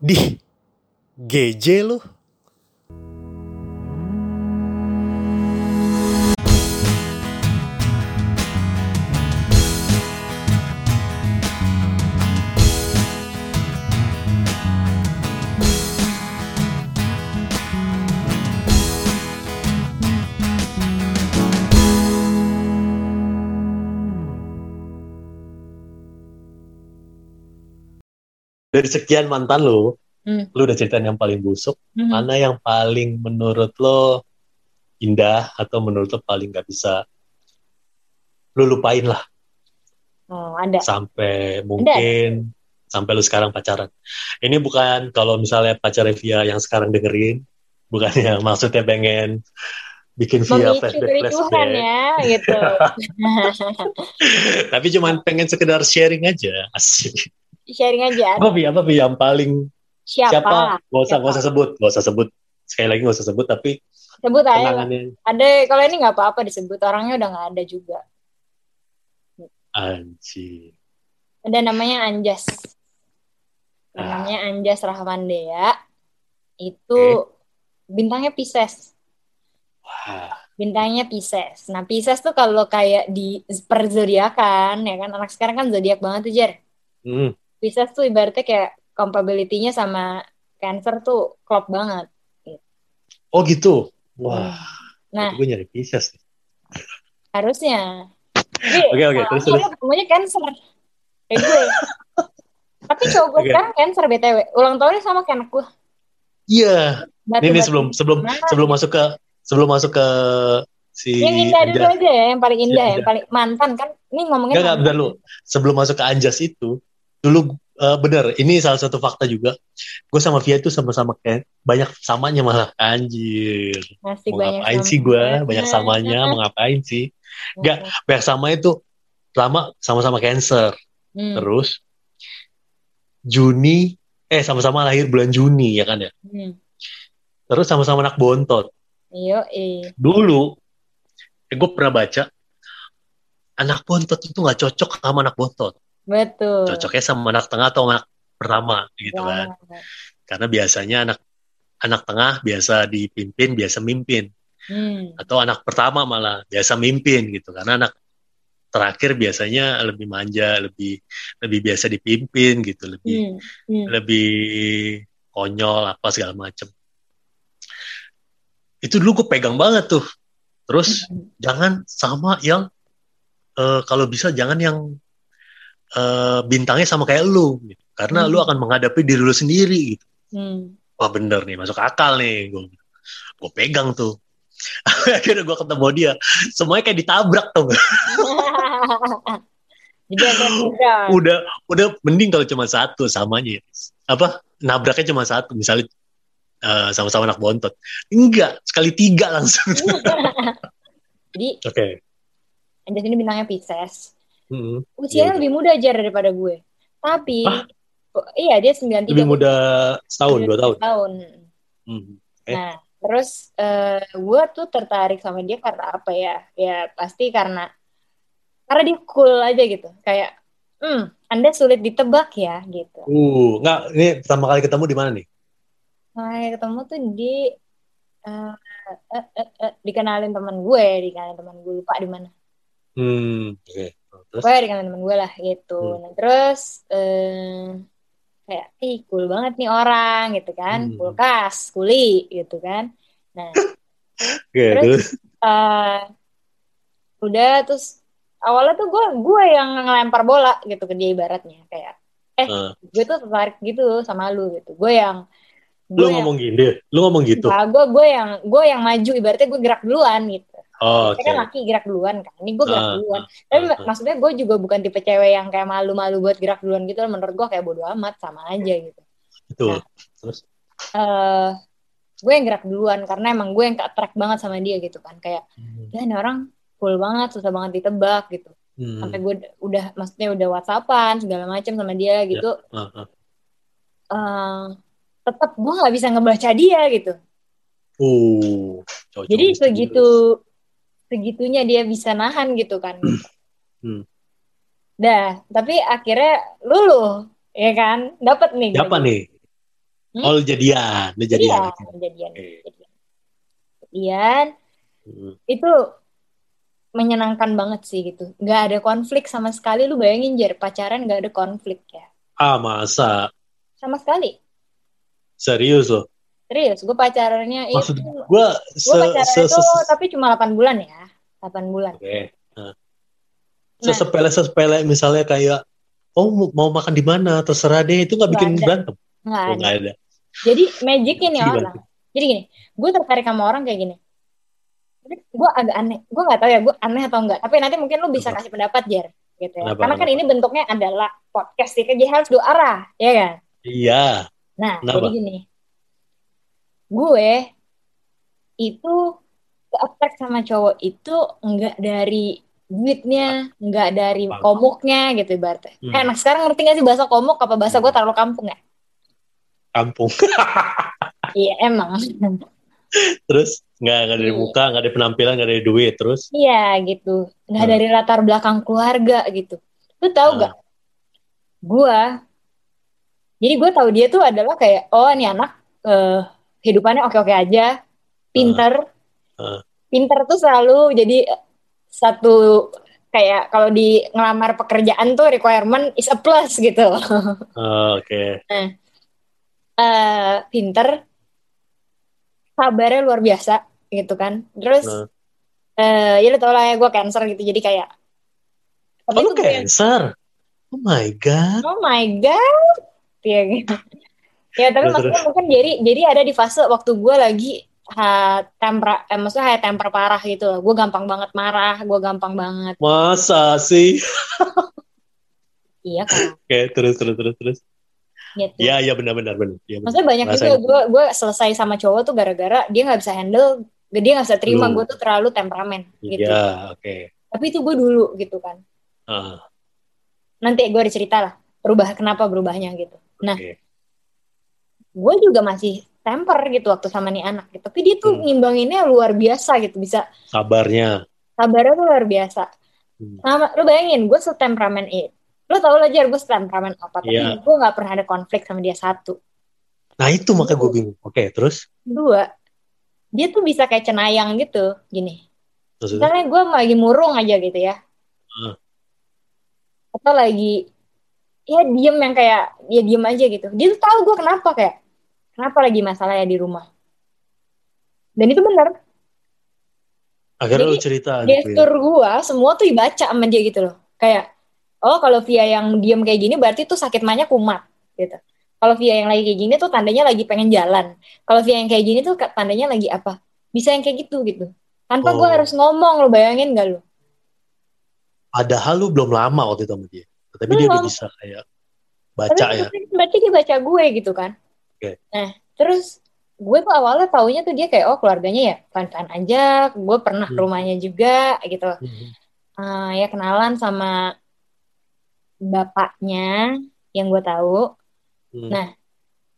Di GJ lu. Dari sekian mantan lu, Hmm. lu udah ceritain yang paling busuk. Mhm. Mana yang paling menurut lo indah atau menurut lo paling gak bisa lu lupain lah Oh, ada. sampai mungkin sampai lu sekarang pacaran. Ini bukan kalau misalnya pacar Via yang sekarang dengerin, bukannya maksudnya pengen bikin Via flashback flashback, ya, gitu. tapi cuman pengen sekedar sharing aja, asik. Sharing aja. Apa Via? Apa yang paling Siapa? siapa? Gak usah, gak usah sebut, gak usah sebut. Sekali lagi gak usah sebut, tapi Sebut aja. Ada, kalau ini nggak apa-apa disebut. Orangnya udah nggak ada juga. anjir. Ada namanya Anjas. Ah. Namanya Anjas Rahmandea. Itu bintangnya Pisces. Wah, Bintangnya Pisces. Nah, Pisces tuh kalau kayak di per zodiakan, ya kan anak sekarang kan zodiak banget tuh, Jer. hmm. Pisces tuh ibaratnya kayak compatibility-nya sama Cancer tuh klop banget. Oh gitu. Wah, Nah, gue nyari Pisces. harusnya. Oke, oke, terus, soalnya terus. lu ketemunya Cancer. Kayak gue. Tapi cowok gue sekarang Cancer BTW. Ulang tahunnya sama kayak anak gue. Iya. Ini sebelum sebelum sebelum masuk ke sebelum masuk ke si Yang indah dulu Anjas. aja ya, yang paling indah, Yang paling mantan kan. Ini enggak, mantan. bentar lu. Sebelum masuk ke Anjas itu, dulu eh, bener, ini salah satu fakta juga. Gue sama Via itu sama-sama kayak banyak samanya malah. Anjir. Masih Mau ngapain sih gue? Banyak samanya, mau ngapain sih? Enggak. Banyak sama itu lama sama-sama cancer. Hmm. Terus Juni, eh sama-sama lahir bulan Juni ya kan ya. Hmm. Terus sama-sama anak bontot. Iya, iya. Dulu, eh, gue pernah baca, anak bontot itu nggak cocok sama anak bontot. Betul. Cocoknya sama anak tengah atau anak pertama gitu kan. Banget. Karena biasanya anak anak tengah biasa dipimpin, biasa mimpin. Hmm. Atau anak pertama malah biasa mimpin gitu. Karena anak terakhir biasanya lebih manja, lebih lebih biasa dipimpin gitu, lebih Hmm. Hmm. lebih konyol apa segala macem. Itu dulu gue pegang banget tuh. Terus Hmm. jangan sama yang eh, kalau bisa jangan yang eh, bintangnya sama kayak lu, gitu. karena Hmm. lu akan menghadapi diri lu sendiri. Gitu. Hmm. Wah bener nih, masuk akal nih. Gue gue pegang tuh. Akhirnya gue ketemu dia, semuanya kayak ditabrak tuh. Jadi udah udah mending kalau cuma satu samanya apa nabraknya cuma satu misalnya eh, sama-sama anak bontot enggak sekali tiga langsung Jadi oke Anjas ini bintangnya Pisces. Mm-mm. Usianya Iya, lebih muda aja daripada gue. Tapi Hah? oh, iya dia 93 lebih muda setahun dua tahun tahun. Hmm. Eh. Nah, terus eh, gue tuh tertarik sama dia karena apa ya? Ya pasti karena karena dia cool aja gitu. Kayak, hmm, Anda sulit ditebak ya gitu. uh nggak ini pertama kali ketemu di mana nih Nah, ketemu tuh di eh, eh, eh, eh, dikenalin teman gue, dikenalin teman gue lupa di mana. hmm oke terus Gue dikenalin teman gue lah gitu. Hmm. Nah, terus eh, kayak, ih cool banget nih orang gitu kan, Hmm. kulkas, kuli gitu kan. Nah, oke terus- terus eh udah terus awalnya tuh gue gue yang ngelempar bola gitu ke dia ibaratnya kayak eh Eh. gue tuh tertarik gitu sama lu gitu gue yang lu yang ngomong gini lu ngomong gitu gue gue yang gue yang maju ibaratnya gue gerak duluan gitu oh, oke kan laki gerak duluan kan ini gue gerak Ah, duluan ah, tapi ah, ah. maksudnya gue juga bukan tipe cewek yang kayak malu-malu buat gerak duluan gitu menurut gue kayak bodo amat sama aja gitu betul Nah. eh gue yang gerak duluan karena emang gue yang attract banget sama dia gitu kan kayak Hmm. ya ini orang cool banget susah banget ditebak gitu Hmm. sampai gue udah- maksudnya udah whatsappan segala macam sama dia gitu Ah, ah. eh tetap gue nggak bisa ngebaca dia gitu uh cocok jadi segitu segitunya dia bisa nahan gitu kan Hmm. dah tapi akhirnya luluh ya kan dapat nih siapa nih Hmm? Oh jadian, udah jadian. Jadian, jadian, Oke. jadian. Jadian, Hmm. itu menyenangkan banget sih gitu. Nggak ada konflik sama sekali. Lu bayangin Jer, pacaran nggak ada konflik ya. Ah masa Sama sekali. Serius loh? Serius, gue pacarannya Maksud itu... gue se, pacaran se, itu se- tapi cuma 8 bulan ya. 8 bulan. Oke. Nah. Nah. Sesepele sesepele misalnya kayak oh mau- makan di mana terserah deh itu nggak bikin ada. berantem. Nggak Oh, ada. nggak ada. Jadi magicnya nih orang. Jadi gini, gue tertarik sama orang kayak gini. Gue agak aneh. Gue nggak tahu ya gue aneh atau enggak. Tapi nanti mungkin lu bisa kasih pendapat Jer. Gitu ya. Kenapa, Karena kan kenapa? ini bentuknya adalah podcast ya. Jadi harus dua arah, ya kan? Iya. Nah, Kenapa? jadi gini. Gue itu ke sama cowok itu enggak dari duitnya, enggak dari komuknya gitu ibaratnya. Hmm. Eh, nah sekarang ngerti gak sih bahasa komuk apa bahasa gue terlalu kampung ya? Kampung. Iya emang. terus nggak nggak dari Iya. muka, nggak dari penampilan, nggak dari duit. Terus Iya gitu. Nggak Hmm. dari latar belakang keluarga gitu. Lu tahu Hmm. gak? Gua jadi gue tahu dia tuh adalah kayak oh ini anak eh, hidupannya oke-oke aja, pinter, Hmm. pinter tuh selalu jadi eh, satu kayak kalau di ngelamar pekerjaan tuh requirement is a plus gitu. Oh, oke. eh pinter, sabarnya luar biasa gitu kan. Terus Nah. eh ya lu tau lah ya gue cancer gitu jadi kayak Oh, lu tuh kayak- cancer? Oh my god. Oh my god. Ya, gitu. ya tapi Terus, maksudnya mungkin jadi jadi ada di fase waktu gue lagi ha, tempera, eh, maksudnya kayak temper parah gitu loh. Gue gampang banget marah, gue gampang banget. Masa sih? Iya kan. Oke, terus terus terus terus. Gitu. Iya, iya benar-benar benar. Iya benar. Maksudnya banyak Rasain. juga gue gue selesai sama cowok tuh gara-gara dia nggak bisa handle, dia nggak bisa terima Lu. gue tuh terlalu temperamen gitu. Iya, oke. Tapi itu gue dulu gitu kan. Ah, Nanti gue ada cerita lah berubah kenapa berubahnya gitu. Nah, oke. gue juga masih temper gitu waktu sama nih anak gitu. Tapi dia tuh Hmm. ngimbanginnya luar biasa gitu, bisa Sabarnya. sabarnya tuh luar biasa. Hmm. Sama, lu bayangin gue setemperamen itu. Lu tau lah Jar, gue setemperamen apa. Tapi Iya. gue gak pernah ada konflik sama dia satu. Nah, itu makanya gue bingung. Oke, terus Dua, dia tuh bisa kayak cenayang gitu. Gini, maksudnya misalnya gue lagi murung aja gitu ya. Hmm. Atau lagi, ya diem yang kayak, ya diem aja gitu. Dia tuh tahu gue kenapa kayak, kenapa lagi masalah ya di rumah. Dan itu bener. akhirnya Jadi, lu cerita gitu ya. gestur gua semua tuh dibaca sama dia gitu loh kayak oh kalau Via yang diem kayak gini berarti tuh sakit mahnya kumat gitu kalau Via yang lagi kayak gini tuh tandanya lagi pengen jalan kalau Via yang kayak gini tuh tandanya lagi apa bisa yang kayak gitu gitu tanpa Oh. harus ngomong lo bayangin gak lo Padahal lu belum lama waktu itu sama dia. Tapi dia udah Belum. bisa kayak baca Tapi ya. berarti dia baca gue gitu kan Oke. nah terus gue tuh awalnya taunya tuh dia kayak oh keluarganya ya fan-fan aja gue pernah ke Hmm. rumahnya juga gitu Mhm. Eh, ya kenalan sama bapaknya yang gue tahu. Hmm. Nah,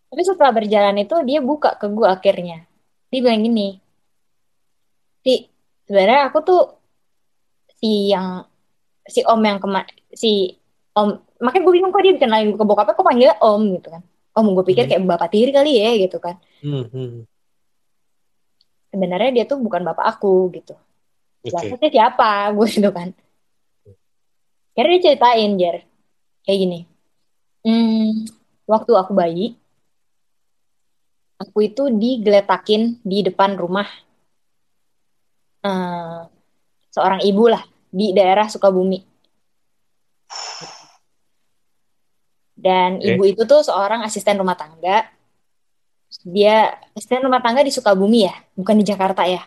tapi setelah berjalan itu dia buka ke gue akhirnya. Dia bilang gini, si sebenarnya aku tuh si yang si om yang kema si om makanya gue bingung kok dia dikenalin ke bokapnya kok panggilnya om gitu kan. Om gue pikir Hmm. kayak bapak tiri kali ya gitu kan. Hmm, hmm. Sebenarnya dia tuh bukan bapak aku gitu. Oke. Bapaknya siapa gue gitu kan. Akhirnya dia ceritain Jer kayak gini. Hmm, waktu aku bayi, aku itu digeletakin di depan rumah eh, seorang ibu lah di daerah Sukabumi. Dan Oke. ibu itu tuh seorang asisten rumah tangga. Dia asisten rumah tangga di Sukabumi ya, bukan di Jakarta ya,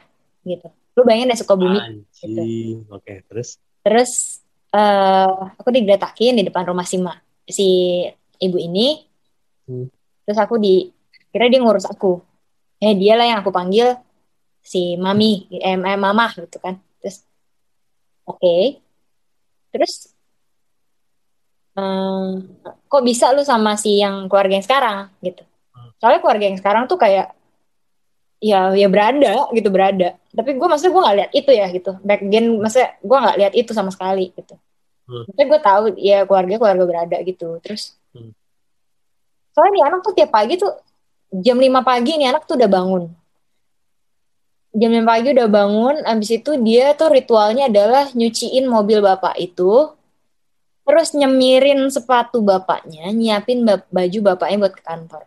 gitu. Lu bayangin deh Sukabumi. Anjing. Oke, terus Terus eh aku digeletakin di depan rumah si ma, si ibu ini. Hmm. Terus aku di kira dia ngurus aku. Eh dia lah yang aku panggil si mami, eh, eh, mama gitu kan. Terus oke. Terus eh, kok bisa lu sama si yang keluarga yang sekarang gitu. Hmm. Soalnya keluarga yang sekarang tuh kayak ya ya berada gitu berada tapi gue maksudnya gue nggak lihat itu ya gitu back then maksudnya gue nggak lihat itu sama sekali gitu Hmm. maksudnya gue tahu ya keluarga keluarga berada gitu terus Hmm. soalnya nih anak tuh tiap pagi tuh jam 5 pagi nih anak tuh udah bangun jam 5 pagi udah bangun abis itu dia tuh ritualnya adalah nyuciin mobil bapak itu terus nyemirin sepatu bapaknya nyiapin baju bapaknya buat ke kantor.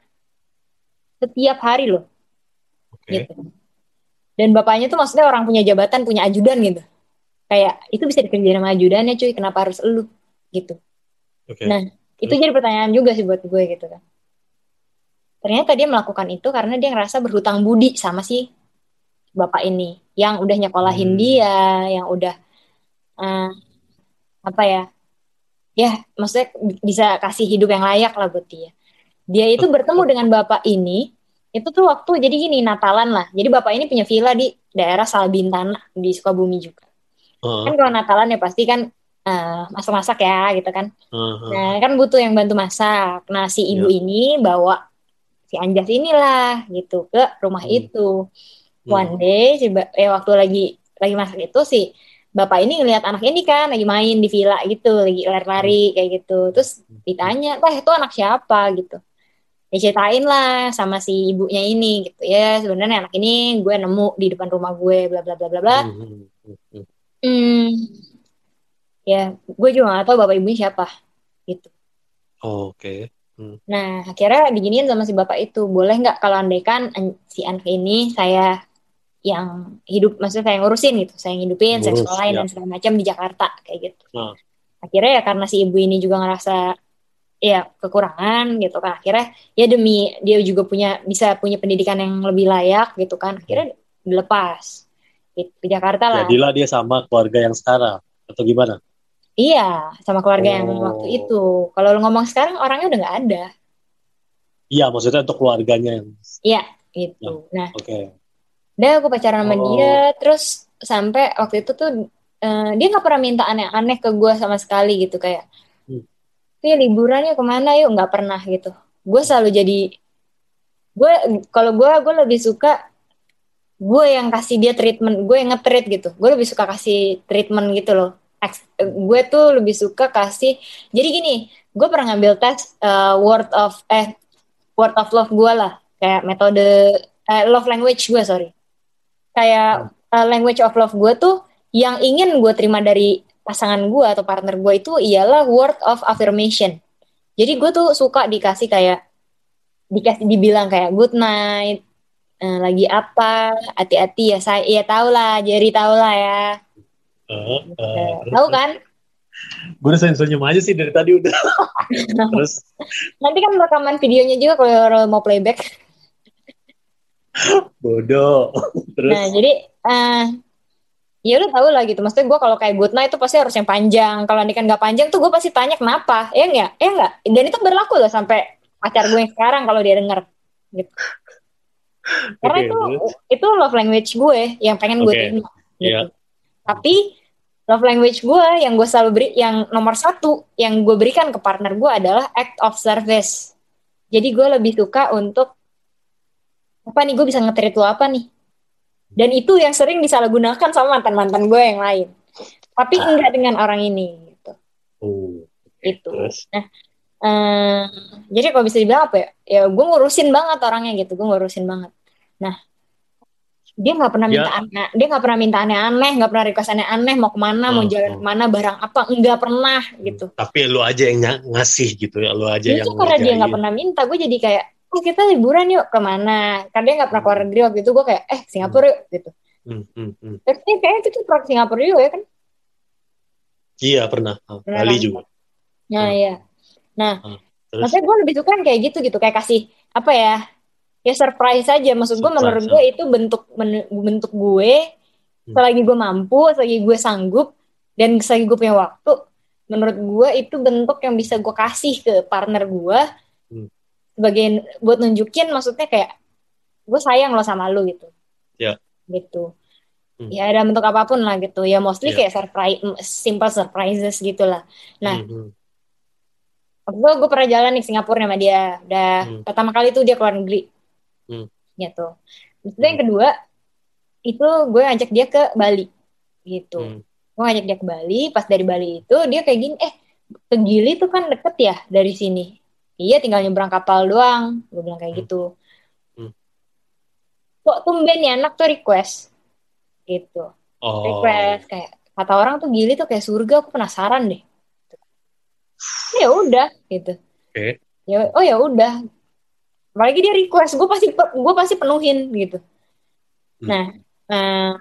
Setiap hari loh. Okay. gitu. Dan bapaknya tuh maksudnya orang punya jabatan punya ajudan gitu. Kayak itu bisa dikerjain sama ajudannya cuy. Kenapa harus elu gitu. Okay. nah itu jadi pertanyaan juga sih buat gue gitu kan. Ternyata dia melakukan itu karena dia ngerasa berhutang budi sama si bapak ini. Yang udah nyekolahin hmm. dia yang udah uh, apa ya ya maksudnya bisa kasih hidup yang layak lah buat dia dia itu bertemu dengan bapak ini itu tuh waktu jadi gini Natalan lah jadi bapak ini punya villa di daerah Salbintan di Sukabumi juga uh. kan kalau Natalan ya pasti kan uh, masak-masak ya gitu kan uh, uh. nah kan butuh yang bantu masak nah si ibu yeah. ini bawa si Anjas inilah gitu ke rumah hmm. itu hmm. one day si eh waktu lagi lagi masak itu si bapak ini ngelihat anak ini kan lagi main di villa gitu lagi lari-lari hmm. kayak gitu terus ditanya wah itu anak siapa gitu diceritain lah sama si ibunya ini gitu ya sebenarnya anak ini gue nemu di depan rumah gue bla bla bla bla bla hmm, hmm, hmm, hmm. ya gue juga gak tahu bapak ibunya siapa gitu oh, oke okay. hmm. nah akhirnya diginiin sama si bapak itu boleh nggak kalau andaikan si anak ini saya yang hidup maksudnya saya ngurusin gitu saya ngidupin Ngurus, saya sekolahin ya. dan segala macam di Jakarta kayak gitu nah. akhirnya ya karena si ibu ini juga ngerasa ya kekurangan gitu kan akhirnya ya demi dia juga punya bisa punya pendidikan yang lebih layak gitu kan akhirnya dilepas gitu, ke Jakarta lah jadilah dia sama keluarga yang sekarang atau gimana iya sama keluarga oh. yang waktu itu kalau lo ngomong sekarang orangnya udah nggak ada iya maksudnya untuk keluarganya yang iya itu ya, nah oke okay. Udah aku pacaran sama oh. dia terus sampai waktu itu tuh uh, dia nggak pernah minta aneh-aneh ke gue sama sekali gitu kayak ya ke mana yuk? Nggak pernah gitu. Gue selalu jadi gue kalau gue gue lebih suka gue yang kasih dia treatment gue yang nge-treat gitu. Gue lebih suka kasih treatment gitu loh. Gue tuh lebih suka kasih jadi gini gue pernah ngambil tes uh, word of eh word of love gue lah kayak metode uh, love language gue sorry kayak uh, language of love gue tuh yang ingin gue terima dari pasangan gue atau partner gue itu ialah word of affirmation. Jadi gue tuh suka dikasih kayak dikasih dibilang kayak good night, eh, lagi apa, hati-hati ya saya ya tau lah, jadi tau lah ya. Uh, uh, tahu kan? Gue udah senyum aja sih dari tadi udah. Terus nanti kan rekaman videonya juga kalau mau playback. Bodoh. Terus. Nah jadi uh, ya lu tau lah gitu maksudnya gue kalau kayak good night itu pasti harus yang panjang kalau ini kan gak panjang tuh gue pasti tanya kenapa ya enggak ya enggak dan itu berlaku loh sampai pacar gue yang sekarang kalau dia denger gitu karena okay, itu good. itu love language gue yang pengen gue okay. terima gitu. yeah. tapi love language gue yang gue selalu beri yang nomor satu yang gue berikan ke partner gue adalah act of service jadi gue lebih suka untuk apa nih gue bisa ngetrit lo apa nih dan itu yang sering disalahgunakan sama mantan-mantan gue yang lain. Tapi ah. enggak dengan orang ini gitu. Oh, itu. Nah, uh, jadi kalau bisa dibilang apa ya? Ya gue ngurusin banget orangnya gitu, gue ngurusin banget. Nah, dia nggak pernah minta ya. aneh, dia nggak pernah minta aneh-aneh, nggak pernah request aneh-aneh, mau ke mana, hmm, mau jalan hmm. ke mana, barang apa, enggak pernah gitu. Tapi lu aja yang ngasih gitu ya, lu aja itu yang. Itu karena dia nggak pernah minta, gue jadi kayak oh kita liburan yuk ke mana karena dia nggak pernah keluar negeri waktu itu gue kayak eh Singapura yuk gitu hmm, hmm, hmm. tapi kayaknya itu pernah ke Singapura juga ya kan iya pernah, pernah Bali kan? juga nah hmm. iya nah hmm. maksudnya gue lebih suka kayak gitu gitu kayak kasih apa ya ya surprise aja maksud gue menurut gue itu bentuk bentuk gue hmm. selagi gue mampu selagi gue sanggup dan selagi gue punya waktu menurut gue itu bentuk yang bisa gue kasih ke partner gue hmm sebagai buat nunjukin maksudnya kayak gue sayang lo sama lo gitu ya gitu hmm. ya ada bentuk apa pun lah gitu ya mostly yeah. kayak surprise simple surprises gitulah nah hmm. gue hmm. gue pernah jalan nih Singapura sama dia udah hmm. pertama kali tuh dia keluar negeri hmm. gitu yang hmm. kedua itu gue ngajak dia ke Bali gitu hmm. gue ngajak dia ke Bali pas dari Bali itu dia kayak gini eh ke Gili tuh kan deket ya dari sini iya tinggal nyebrang kapal doang. Gue bilang kayak hmm. gitu. Kok tumben ya anak tuh request. Gitu. Oh. request kayak kata orang tuh gili tuh kayak surga aku penasaran deh. Ya udah gitu. Oke. ya oh ya udah. Apalagi dia request gue pasti gue pasti penuhin gitu. Hmm. nah eh,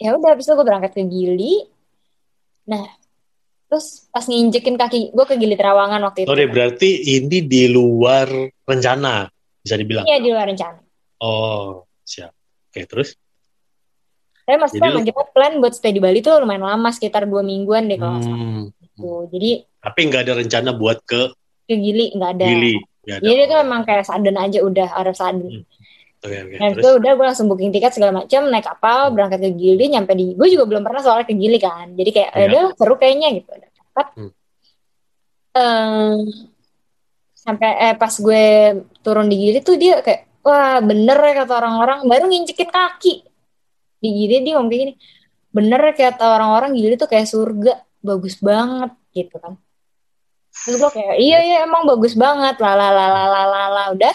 ya udah habis itu gue berangkat ke Gili. Nah terus pas nginjekin kaki gue ke Gili Terawangan waktu itu Sorry, berarti ini di luar rencana, bisa dibilang. iya di luar rencana Oh, siap. Oke, terus? tapi maksudnya emang kita plan buat stay di Bali tuh lumayan lama sekitar dua mingguan deh kalau salah Hmm. gitu. jadi Tapi nggak ada rencana buat ke ke Gili nggak ada Gili. Nggak ada. jadi itu emang kayak sudden aja udah ada sudden Hmm. Oke, oke. Nah, Terus? itu udah gue langsung booking tiket segala macam, naik kapal, berangkat ke Gili, nyampe di, gue juga belum pernah soalnya ke Gili kan, jadi kayak, Iya. ya udah seru kayaknya gitu, udah. Hmm. Em, sampai eh pas gue turun di Gili tuh dia kayak, wah bener ya kata orang-orang, baru ngincekin kaki di Gili dia ngomong kayak gini, bener ya kata orang-orang Gili tuh kayak surga, bagus banget gitu kan. Terus gue kayak, iya iya emang bagus banget, lalalalalalala, udah.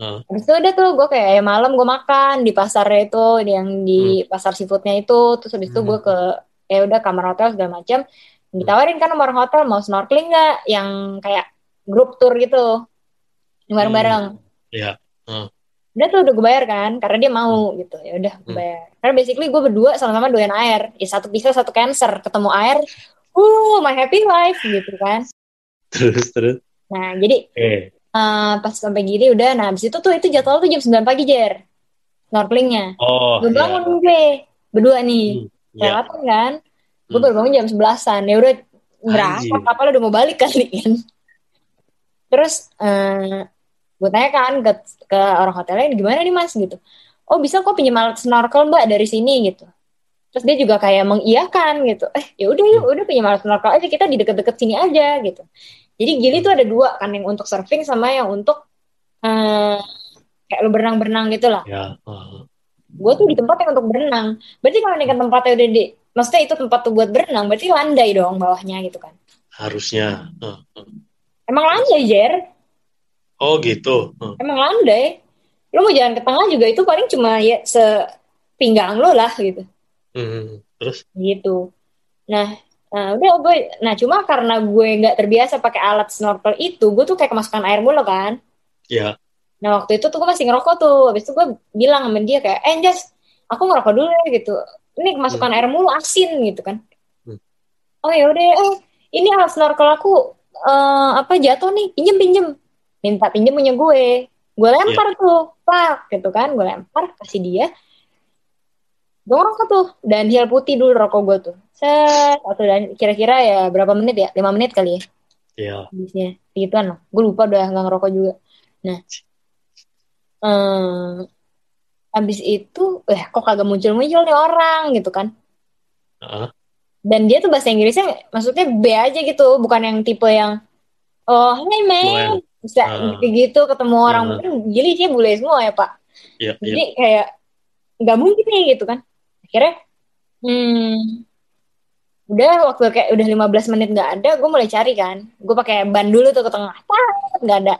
Heeh. Habis itu udah tuh gue kayak ya malam gue makan di pasarnya itu yang di pasar seafoodnya itu. Terus habis itu Hmm. gue ke ya udah kamar hotel segala macam ditawarin kan orang hotel mau snorkeling nggak? Yang kayak grup tour gitu. Yang bareng-bareng. Iya. udah tuh udah gue bayar kan karena dia mau gitu. Ya udah gue Hmm. bayar. Karena basically gue berdua sama-sama doyan air. Ya satu pisah satu cancer. Ketemu air uh my happy life gitu kan. Terus, terus. nah jadi Eh, eh, pas sampai gini udah nah habis itu tuh itu jadwal tuh jam 9 pagi jer. Snorkelingnya. Oh, gue iya. bangun gue berdua nih. Hmm, Iya. kelewatan kan? Gue Hmm. baru bangun jam sebelasan. Ya udah Anjir. kapal udah mau balik kali kan? Terus eh gue tanya kan ke, ke orang hotelnya gimana nih mas? Gitu. Oh bisa kok pinjam alat snorkel mbak dari sini gitu. Terus dia juga kayak mengiyakan gitu. Eh ya udah yuk udah pinjam alat snorkel aja. Kita di deket-deket sini aja gitu jadi Gili tuh ada dua kan yang untuk surfing sama yang untuk eh kayak lu berenang-berenang gitu lah Ya. heeh. gue tuh di tempat yang untuk berenang berarti kalau nih kan tempatnya udah di maksudnya itu tempat tuh buat berenang berarti landai dong bawahnya gitu kan Harusnya. Heeh. emang landai Jer Oh, gitu. Heeh. emang landai lu mau jalan ke tengah juga itu paling cuma ya sepinggang lo lah gitu Hmm. Terus? gitu nah nah udah gue nah cuma karena gue nggak terbiasa pakai alat snorkel itu gue tuh kayak kemasukan air mulu kan Ya. Nah waktu itu tuh gue masih ngerokok tuh. Habis itu gue bilang sama dia kayak, eh Jas, aku ngerokok dulu ya gitu. Ini kemasukan air mulu asin gitu kan. Hmm. Oh ya udah, eh ini alat snorkel aku eh, apa jatuh nih, pinjem pinjem. Minta pinjem punya gue. Gue lempar tuh, pak gitu kan. Gue lempar, kasih dia. Gue ngerokok tuh. Dan hial putih dulu rokok gue tuh. Set, atau dan kira-kira ya berapa menit ya? 5 menit kali ya? Ya. habisnya. Gituan loh gue lupa udah nggak ngerokok juga. Nah. Eh habis itu eh kok kagak muncul-muncul nih orang gitu kan? Heeh. dan dia tuh bahasa Inggrisnya maksudnya B aja gitu bukan yang tipe yang oh hey man. Bisa kayak gitu ketemu orang. Ah. mungkin gili sih bule semua ya pak. Iya, iya. jadi kayak nggak mungkin nih gitu kan? Akhirnya hmm udah waktu kayak udah 15 menit nggak ada gue mulai cari kan. Gue pakai ban dulu tuh ke tengah. Nggak ada.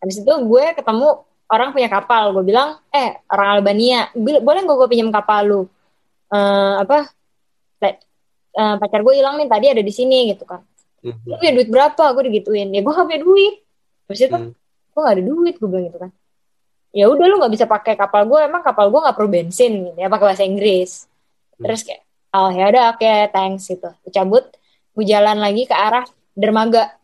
Habis itu gue ketemu orang punya kapal. Gue bilang eh orang Albania boleh gue gue pinjam kapal lu? Eh, apa eh, pacar gue hilang nih tadi ada di sini gitu kan. Hmm. lu punya duit berapa? Gue digituin. Ya gue gak punya duit. Habis itu Hmm. gue gak ada duit gue bilang gitu kan. Ya udah lu nggak bisa pakai kapal gue emang kapal gue nggak perlu bensin gitu ya pakai bahasa Inggris. Hmm. terus kayak oh ya udah oke thanks gitu. Gue cabut gue jalan lagi ke arah dermaga.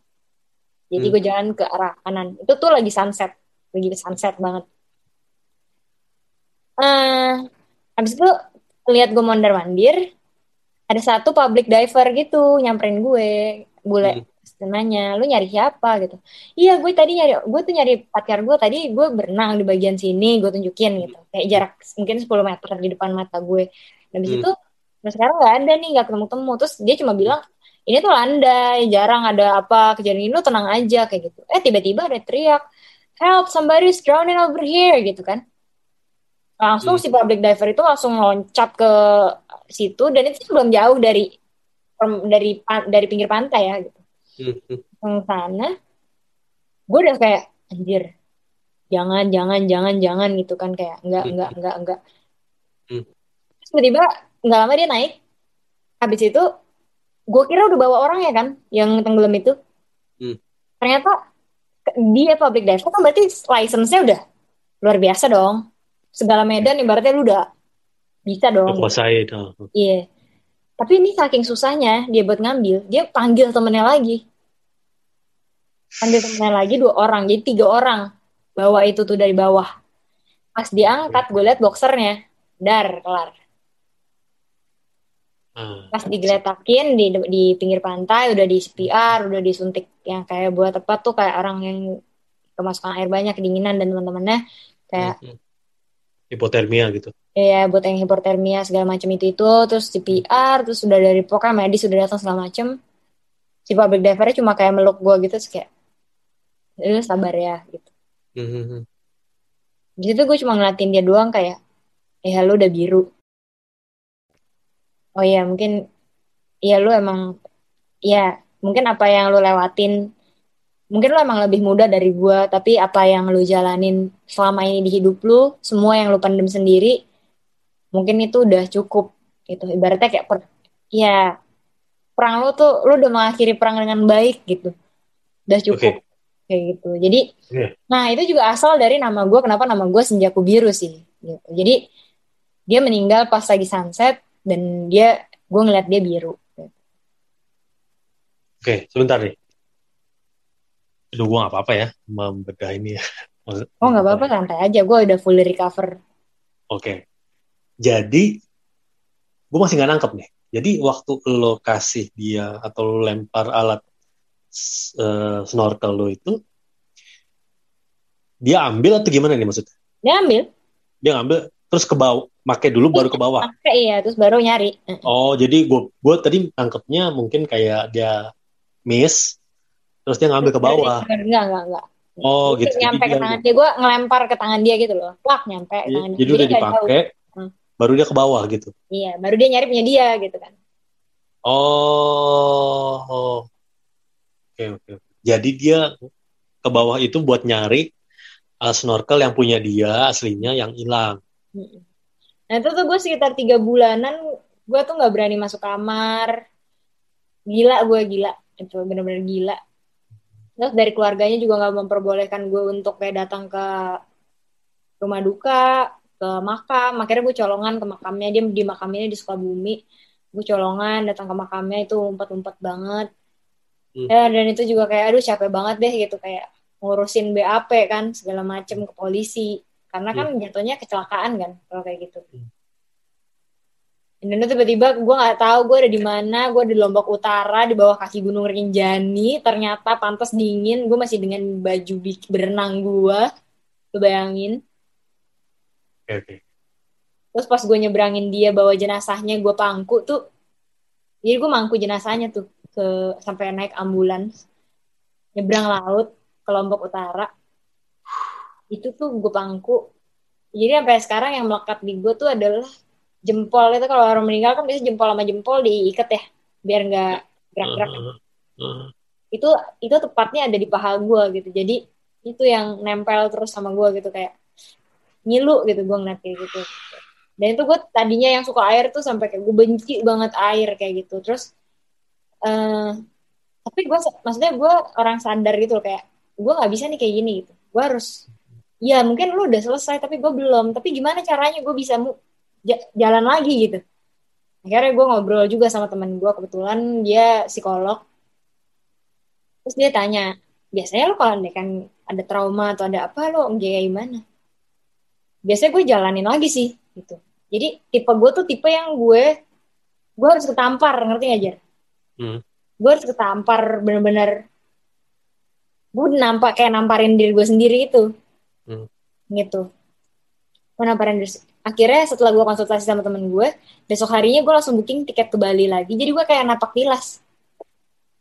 Jadi Hmm. gue jalan ke arah kanan. Itu tuh lagi sunset lagi sunset banget. Eh habis itu lihat gue mondar mandir ada satu public diver gitu nyamperin gue bule Hmm. Nanya lu nyari siapa? gitu. Iya gue tadi nyari gue tuh nyari pacar gue tadi gue berenang di bagian sini gue tunjukin gitu. Kayak jarak mungkin 10 meter di depan mata gue. Dan di Hmm. situ nah sekarang nggak ada nih nggak ketemu temu terus dia cuma bilang ini tuh landai jarang ada apa kejadian ini lu tenang aja kayak gitu eh tiba-tiba ada teriak help somebody's drowning over here gitu kan langsung Hmm. si public diver itu langsung loncat ke situ dan itu belum jauh dari dari dari pinggir pantai ya gitu Hmm. Hmm. ke sana gue udah kayak anjir jangan jangan jangan jangan gitu kan kayak enggak Hmm. enggak enggak enggak Hmm. terus tiba-tiba nggak lama dia naik habis itu gue kira udah bawa orang ya kan yang tenggelam itu Hmm. ternyata dia public diver kan berarti license-nya udah luar biasa dong segala medan ibaratnya lu udah bisa dong Kuasai. Nah. Iya. Tapi ini saking susahnya dia buat ngambil, dia panggil temennya lagi. Panggil temennya lagi dua orang, jadi tiga orang bawa itu tuh dari bawah. Pas diangkat, gue liat boxernya, dar kelar. Ah. Pas digeletakin di di pinggir pantai, udah di CPR, udah disuntik yang kayak buat tepat tuh kayak orang yang kemasukan air banyak, kedinginan dan teman-temannya kayak Hmm. Hipotermia gitu. ya buat yang hipotermia segala macam itu itu terus CPR terus sudah dari pokoknya medis sudah datang segala macam si public divernya cuma kayak meluk gue gitu terus kayak lu sabar ya gitu Hmm. di situ gue cuma ngeliatin dia doang kayak ya lu udah biru oh iya mungkin ya lu emang ya mungkin apa yang lu lewatin mungkin lu emang lebih muda dari gue tapi apa yang lu jalanin selama ini di hidup lu semua yang lu pendem sendiri mungkin itu udah cukup gitu. Ibaratnya kayak per, ya perang lu tuh lu udah mengakhiri perang dengan baik gitu. Udah cukup kayak gitu. Jadi Iya. nah itu juga asal dari nama gue kenapa nama gue senjaku biru sih gitu. Jadi dia meninggal pas lagi sunset dan dia gue ngeliat dia biru Oke, sebentar nih. Aduh, gue gak apa-apa ya membedah ini ya. Maksud- oh nggak apa-apa santai aja gue udah fully recover Oke. Jadi, gue masih nggak nangkep nih. Jadi, waktu lo kasih dia atau lo lempar alat eh, snorkel lo itu, dia ambil atau gimana nih maksudnya? dia ambil Dia ngambil, terus ke bawah, pakai dulu baru ke bawah. pakai iya terus baru nyari Oh, jadi gue gue tadi nangkepnya mungkin kayak dia miss, terus dia ngambil ke bawah. enggak enggak enggak Oh, Itu gitu. Jadi nyampe ke tangan dia gue ngelempar ke tangan dia gitu loh plak nyampe ke tangan dia. jadi udah dipakai, Hmm. baru dia ke bawah gitu. iya baru dia nyari punya dia gitu kan Oh, oh. oke oke. Jadi dia ke bawah itu buat nyari uh, snorkel yang punya dia aslinya yang hilang. Mm-mm. Nah itu tuh gue sekitar tiga bulanan gue tuh nggak berani masuk kamar. Gila gue gila, itu bener-bener gila. Terus dari keluarganya juga nggak memperbolehkan gue untuk kayak datang ke rumah duka, ke makam. Akhirnya gue colongan ke makamnya dia di makamnya di Sukabumi. Gue colongan datang ke makamnya itu umpet-umpet banget. Hmm. Ya dan itu juga kayak aduh capek banget deh gitu kayak ngurusin BAP kan segala macem ke polisi karena kan jatuhnya kecelakaan kan kalau kayak gitu. Hmm. Dan itu tiba-tiba gue nggak tahu gue ada di mana, gue di Lombok Utara di bawah kaki Gunung Rinjani. Ternyata pantas dingin, gue masih dengan baju berenang gue, lu bayangin. Oke oke. Terus pas gue nyebrangin dia bawa jenazahnya gue pangku tuh, jadi gue mangku jenazahnya tuh ke sampai naik ambulans, nyebrang laut ke Lombok Utara. Itu tuh gue pangku. Jadi sampai sekarang yang melekat di gue tuh adalah jempol itu kalau orang meninggal kan biasanya jempol sama jempol diikat ya biar nggak gerak-gerak. Uh, uh, Itu itu tepatnya ada di paha gue gitu. Jadi itu yang nempel terus sama gue gitu kayak ngilu gitu gue ngeliat kayak gitu. Dan itu gue tadinya yang suka air tuh sampai kayak gue benci banget air kayak gitu. Terus eh tapi gue maksudnya gue orang sadar gitu loh kayak gue nggak bisa nih kayak gini gitu. Gue harus ya mungkin lu udah selesai tapi gue belum. Tapi gimana caranya gue bisa mu ja- jalan lagi gitu. Akhirnya gue ngobrol juga sama temen gue kebetulan dia psikolog. Terus dia tanya, biasanya lo kalau kan ada trauma atau ada apa lo kayak gimana? Biasanya gue jalanin lagi sih gitu. Jadi tipe gue tuh tipe yang gue gue harus ketampar ngerti gak Jar? Hmm. Gue harus ketampar bener-bener gue nampak kayak namparin diri gue sendiri itu Hmm. gitu diri akhirnya setelah gue konsultasi sama temen gue besok harinya gue langsung booking tiket ke Bali lagi. Jadi gue kayak napak tilas.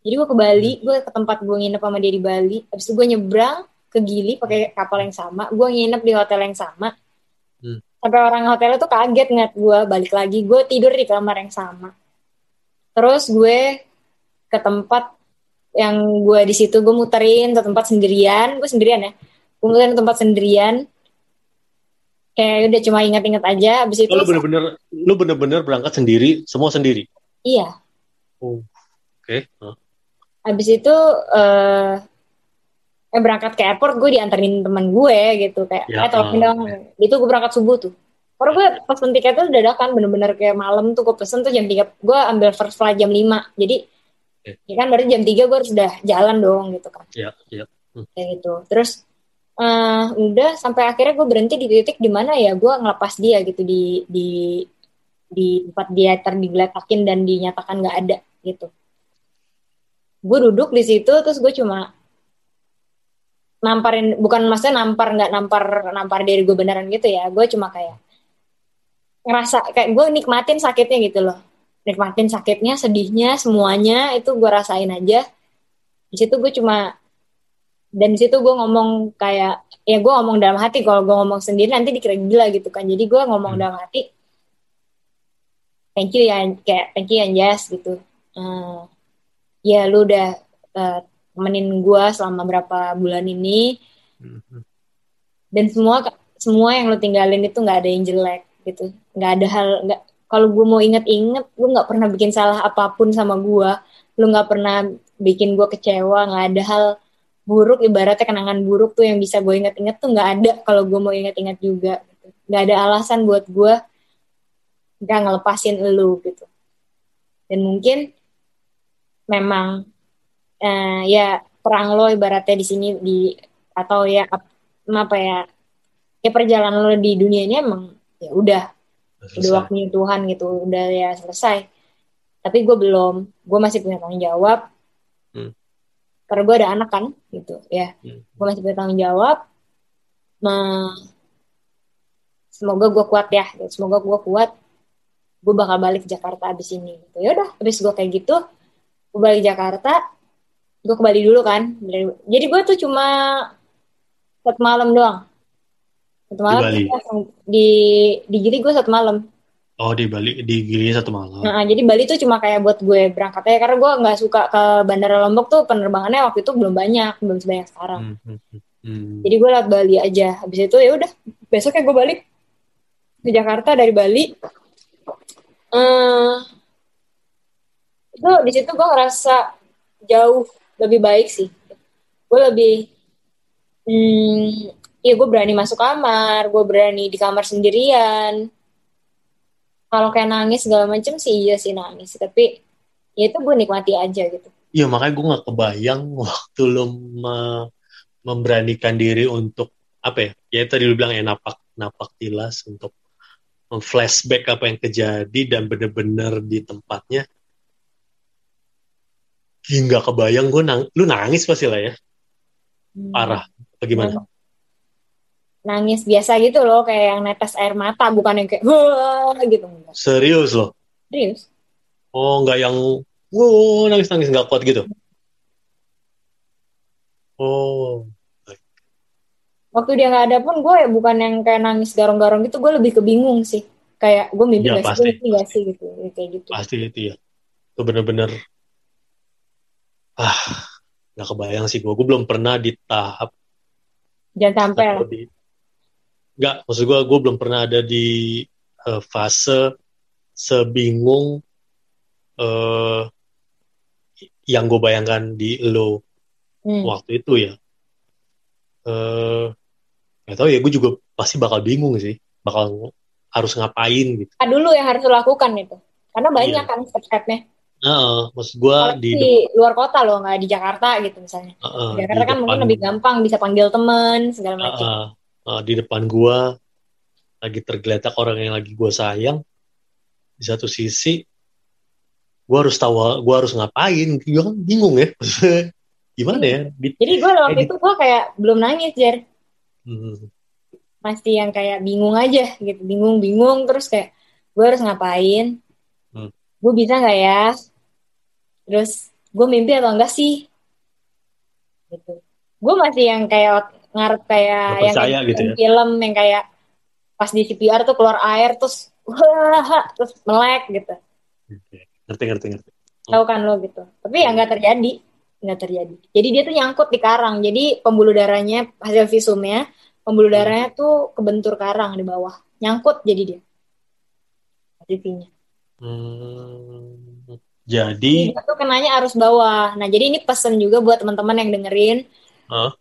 Jadi gue ke Bali gue ke tempat gue nginep sama dia di Bali. Habis itu gue nyebrang ke Gili pakai kapal yang sama. Gue nginep di hotel yang sama. Hmm. sampai orang hotelnya tuh kaget ngeliat gue balik lagi. Gue tidur di kamar yang sama. Terus gue ke tempat yang gue di situ gue muterin ke tempat sendirian. Gue sendirian ya mutusin tempat sendirian kayak udah cuma ingat-ingat aja abis itu Oh, lu bener-bener lu bener-bener berangkat sendiri, semua sendiri. iya Oh. Oke. Hah. abis itu eh eh, berangkat ke airport gue dianterin teman gue gitu kayak Ya, eh tolongin ah, dong itu gue berangkat subuh tuh Karena gue pesen tiketnya tuh dadakan bener-bener kayak malam tuh gue pesen tuh jam 3 gue ambil first flight jam 5 jadi Oke. ya kan berarti jam 3 gue harus udah jalan dong gitu kan Ya, ya. kayak gitu terus eh udah sampai akhirnya gue berhenti di titik di mana ya gue ngelepas dia gitu di di di tempat dia terdigeletakin dan dinyatakan nggak ada gitu. Gue duduk di situ terus gue cuma namparin bukan maksudnya nampar nggak nampar nampar diri gue beneran gitu ya. Gue cuma kayak ngerasa kayak gue nikmatin sakitnya gitu loh. Nikmatin sakitnya sedihnya semuanya itu gue rasain aja. Di situ gue cuma dan di situ gue ngomong kayak ya gue ngomong dalam hati kalau gue ngomong sendiri nanti dikira gila gitu kan. Jadi gue ngomong Hmm. dalam hati thank you ya kayak thank you Anjas gitu. Eh, ya lu udah eh, temenin gue selama berapa bulan ini. Mhm. dan semua semua yang lu tinggalin itu nggak ada yang jelek gitu. Nggak ada hal nggak kalau gue mau inget-inget gue nggak pernah bikin salah apa pun sama gue lu nggak pernah bikin gue kecewa nggak ada hal buruk ibaratnya kenangan buruk tuh yang bisa gue inget-inget tuh nggak ada kalau gue mau inget-inget juga gitu. nggak ada alasan buat gue nggak ngelepasin lu gitu dan mungkin memang eh, ya perang lo ibaratnya di sini di atau ya ap- apa ya ya perjalanan lo di dunia ini emang ya udah udah waktunya Tuhan gitu udah ya selesai tapi gue belum gue masih punya tanggung jawab Hmm. Karena gue ada anak kan gitu ya Hmm. gue masih punya tanggung jawab nah semoga gue kuat ya gitu. semoga gue kuat gue bakal balik ke Jakarta abis ini gitu ya udah abis gue kayak gitu gue balik Jakarta gue ke Bali dulu kan jadi gue tuh cuma satu malam doang satu malam Bali? terus langsung di di Gili gue satu malam Oh, di Bali di Gili satu malam. Nah, jadi Bali tuh cuma kayak buat gue berangkat aja karena gue nggak suka ke Bandara Lombok tuh penerbangannya waktu itu belum banyak, belum sebanyak sekarang. Hmm, hmm, hmm, hmm. Jadi gue lewat Bali aja. Habis itu ya udah, besoknya gue balik ke Jakarta dari Bali. Eh itu di situ gue ngerasa jauh lebih baik sih. Gue lebih, hmm, ya gue berani masuk kamar, gue berani di kamar sendirian. Kalau kayak nangis segala macem sih iya sih nangis, tapi ya itu gue nikmati aja gitu. Iya makanya gue nggak kebayang waktu lo me- memberanikan diri untuk apa ya? Ya tadi lu bilang ya napak napak tilas untuk flashback apa yang terjadi dan bener-bener di tempatnya. Ih, nggak kebayang gue nang, lu nangis pasti lah ya Hmm. parah. Bagaimana? Nangis biasa gitu loh kayak yang netes air mata bukan yang kayak wah gitu. Serius loh? serius? Oh nggak yang wow nangis nangis nggak kuat gitu? Oh waktu dia nggak ada pun gue ya bukan yang kayak nangis garong-garong gitu gue lebih kebingung sih. Kayak gue mimpi Iya, gak sih? Pasti, mimpi gak sih? Gitu Ya, kayak gitu. Pasti itu ya. Itu bener-bener ah nggak kebayang sih gue. Gue belum pernah di tahap jangan sampai lah. atau di nggak maksud gue gue belum pernah ada di eh, fase sebingung eh yang gue bayangkan di lo Hmm. waktu itu ya. Eh nggak tahu ya gue juga pasti bakal bingung sih bakal harus ngapain gitu. Apa dulu yang harus lakukan itu karena banyak Iya. kan step-stepnya. Nah maksud gue di, di, luar kota loh nggak di Jakarta gitu misalnya. Eh, di Jakarta kan mungkin depan- lebih gampang bisa panggil temen segala macam. Ah, ah, di depan gua lagi tergeletak orang yang lagi gua sayang. Di satu sisi gua harus tahu gua harus ngapain? Gua kan bingung ya. Gimana ya? Di- jadi gue waktu itu gue kayak belum nangis Jer. Hmm, masih yang kayak bingung aja gitu. Bingung bingung terus kayak gue harus ngapain? Hmm. gue bisa nggak ya? Terus gue mimpi atau enggak sih? Gitu. Gue masih yang kayak ngarep kayak yang kayak gitu ya? film yang kayak pas di CPR tuh keluar air terus wah terus melek gitu oke. ngerti ngerti ngerti tahu kan lo gitu tapi ya nggak terjadi nggak terjadi. Jadi dia tuh nyangkut di karang. Jadi pembuluh darahnya hasil visumnya, pembuluh darahnya tuh kebentur karang di bawah, nyangkut jadi dia. Pipinya. Hmm, Jadi tuh kenanya arus bawah. Nah jadi ini pesen juga buat teman-teman yang dengerin. Hah?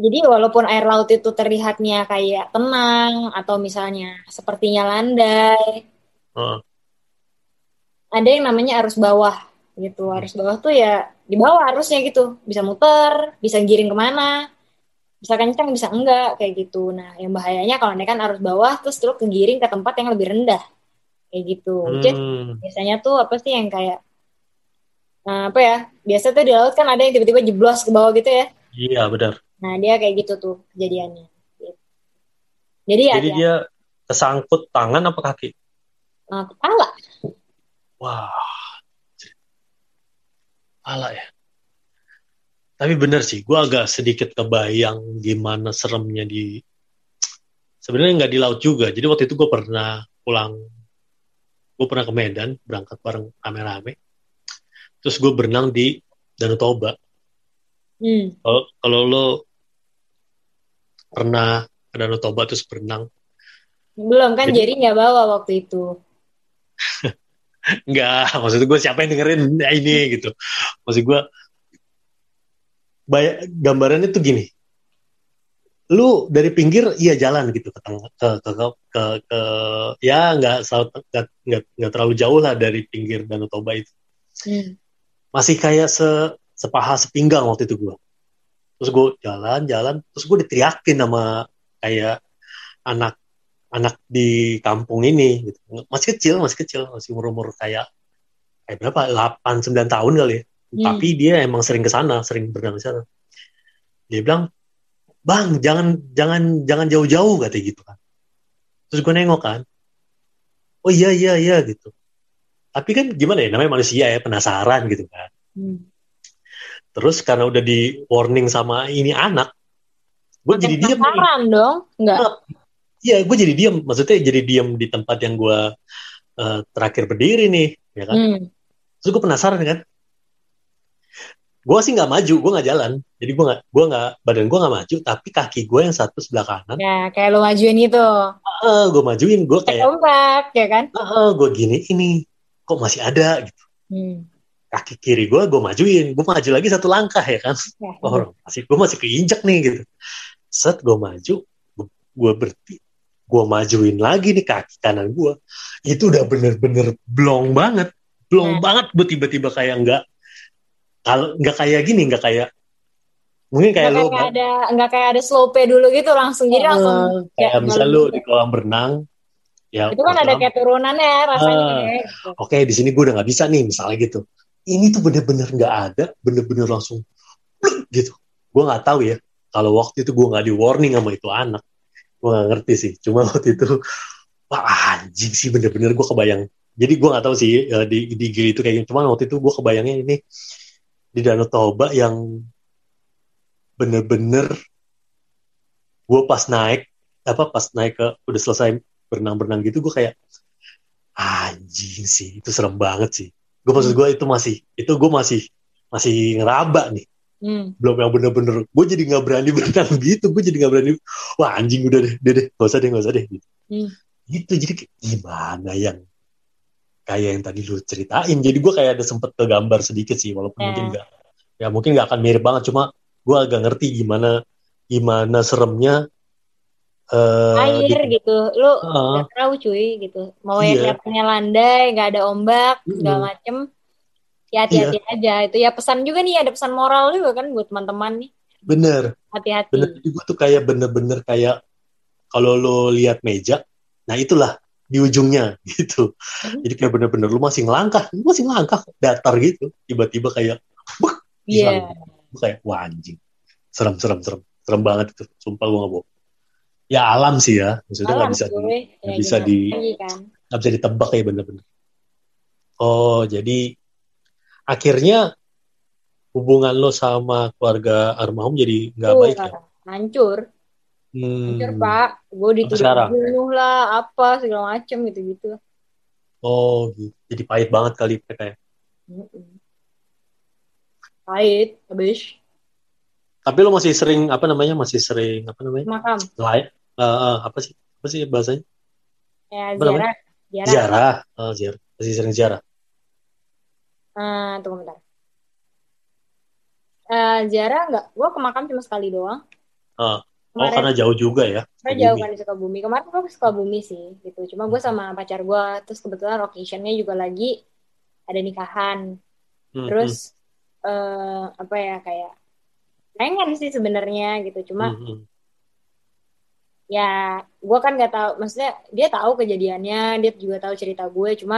Jadi walaupun air laut itu terlihatnya kayak tenang atau misalnya sepertinya landai, Heeh. ada yang namanya arus bawah gitu. Arus bawah tuh ya di bawah arusnya gitu. Bisa muter, bisa giring ke mana, bisa kencang, bisa enggak kayak gitu. Nah yang bahayanya kalau naik kan arus bawah terus terus kegiring ke tempat yang lebih rendah kayak gitu. Jadi Hmm, biasanya tuh apa sih yang kayak nah, apa ya? Biasa tuh di laut kan ada yang tiba-tiba jeblos ke bawah gitu ya. iya benar. Nah dia kayak gitu tuh kejadiannya. Jadi ya Jadi dia kesangkut tangan apa kaki? eh, kepala. Wah, ala ya. Tapi bener sih, gue agak sedikit kebayang gimana seremnya di. Sebenarnya nggak di laut juga. Jadi waktu itu gue pernah pulang, gue pernah ke Medan, berangkat bareng rame-rame. Terus gue berenang di Danau Toba. Hmm. Kalau kalau lo pernah ke Danau Toba terus berenang, Belum kan Jadi- nggak bawa waktu itu. Enggak, maksud gue siapa yang dengerin ini gitu. Maksud gue bay- gambarannya tuh gini. Lu dari pinggir iya jalan gitu ke ke ke ke, ke, ke- ya nggak nggak terlalu jauh lah dari pinggir Danau Toba itu. Hmm. Masih kayak se sepaha sepinggang waktu itu gue. Terus gue jalan jalan terus gue diteriakin sama kayak anak anak di kampung ini gitu. Masih kecil, masih kecil, masih umur-umur kayak kayak berapa? 8 9 tahun kali ya. Hmm. Tapi dia emang sering ke sana, sering berenang di sana. Dia bilang, "Bang, jangan jangan jangan jauh-jauh," katanya gitu kan. Terus gue nengok kan. Oh iya iya iya gitu. Tapi kan gimana ya namanya manusia ya penasaran gitu kan. Hmm. Terus karena udah di warning sama ini anak, gue jadi diam. Penasaran dong, nggak? Iya, gue jadi diam. Maksudnya jadi diam di tempat yang gue eh, terakhir berdiri nih, ya kan? Hmm. Terus gue penasaran kan. Gue sih nggak maju, gue nggak jalan. Jadi gue nggak, gue nggak, badan gue nggak maju, tapi kaki gue yang satu sebelah kanan, Ya kayak lo majuin itu, eh, gue majuin, gue kayak, kompak ya kan? eh, gue gini ini, kok masih ada gitu. Hmm. Kaki kiri gue, gue majuin, gue maju lagi satu langkah ya kan. Ya, Oh, masih, gue masih keinjek nih gitu. Set, gue maju, gue berhenti, gue majuin lagi nih kaki kanan gue. Itu udah bener-bener blong banget, blong Nah. banget. Gue tiba-tiba kayak nggak, kalau nggak kayak gini, nggak kayak, mungkin kayak nggak lo, kayak ada nggak kayak ada slope dulu gitu langsung jadi langsung Eh, kayak kayak misal gitu. di kolam berenang, ya itu kan ada kayak turunannya rasanya gitu. oke di sini gue udah nggak bisa nih misalnya gitu. Ini tuh bener-bener nggak ada, bener-bener langsung gitu. Gue nggak tahu ya. Kalau waktu itu gue nggak di warning sama itu anak, gue nggak ngerti sih. Cuma waktu itu, wah anjing sih bener-bener gue kebayang. Jadi gue nggak tahu sih eh, di di Gili itu kayak gini. Cuma waktu itu gue kebayangnya ini di Danau Toba yang bener-bener gue pas naik apa pas naik ke udah selesai berenang-berenang gitu gue kayak anjing sih itu serem banget sih gue maksud gue itu masih itu gue masih masih ngeraba nih Hmm. belum yang bener-bener gue jadi nggak berani berenang gitu gue jadi nggak berani wah anjing udah deh deh deh gak usah deh gak usah deh gitu, Hmm. gitu jadi gimana yang kayak yang tadi lu ceritain jadi gue kayak ada sempet kegambar sedikit sih walaupun Ya. mungkin nggak ya mungkin nggak akan mirip banget cuma gue agak ngerti gimana gimana seremnya eh air di- gitu. Lu Heeh. nggak tahu cuy gitu. Mau yang Iya. kelihatannya landai nggak ada ombak segala Mm-mm. macem. Ya hati-hati aja. Itu ya pesan juga nih ada pesan moral juga kan buat teman-teman nih. Bener. Hati-hati. Bener. Jadi gue tuh kayak bener-bener kayak kalau lo lihat meja nah itulah di ujungnya gitu. Mhm. jadi kayak bener-bener lu masih ngelangkah lu masih ngelangkah datar gitu. Tiba-tiba kayak iya. Gua kayak wah anjing. Serem serem serem. Serem banget itu. Sumpah gue nggak bohong ya alam sih ya. Maksudnya nggak bisa di cuy. Ya, nggak bisa di- lagi kan. nggak bisa ditebak kayak bener-bener. Oh jadi akhirnya hubungan lo sama keluarga almarhum jadi nggak baik ya? hancur. Hmm. hancur pak. Gue dituduh bunuh lah apa segala macem gitu gitu oh gitu. jadi pahit banget kali mereka ya? Pahit habis. Tapi lo masih sering apa namanya? Masih sering apa namanya? makam eh, apa sih? Apa sih bahasanya? ya ziarah ziarah Ziarah. Eh, ziarah. Masih sering ziarah. Eh, tunggu bentar Eh, ziarah nggak gue ke makam cuma sekali doang. Oh, kemarin karena jauh juga ya. Karena jauh kan di Sukabumi. Kemarin gue ke Sukabumi sih, gitu. Cuma gue sama pacar gue, terus kebetulan occasionnya juga lagi ada nikahan. Hmm, Terus eh apa ya kayak pengen sih sebenarnya gitu. hmm, Cuma hmm, hmm. Ya gue kan nggak tahu. Maksudnya dia tahu kejadiannya, dia juga tahu cerita gue. Cuma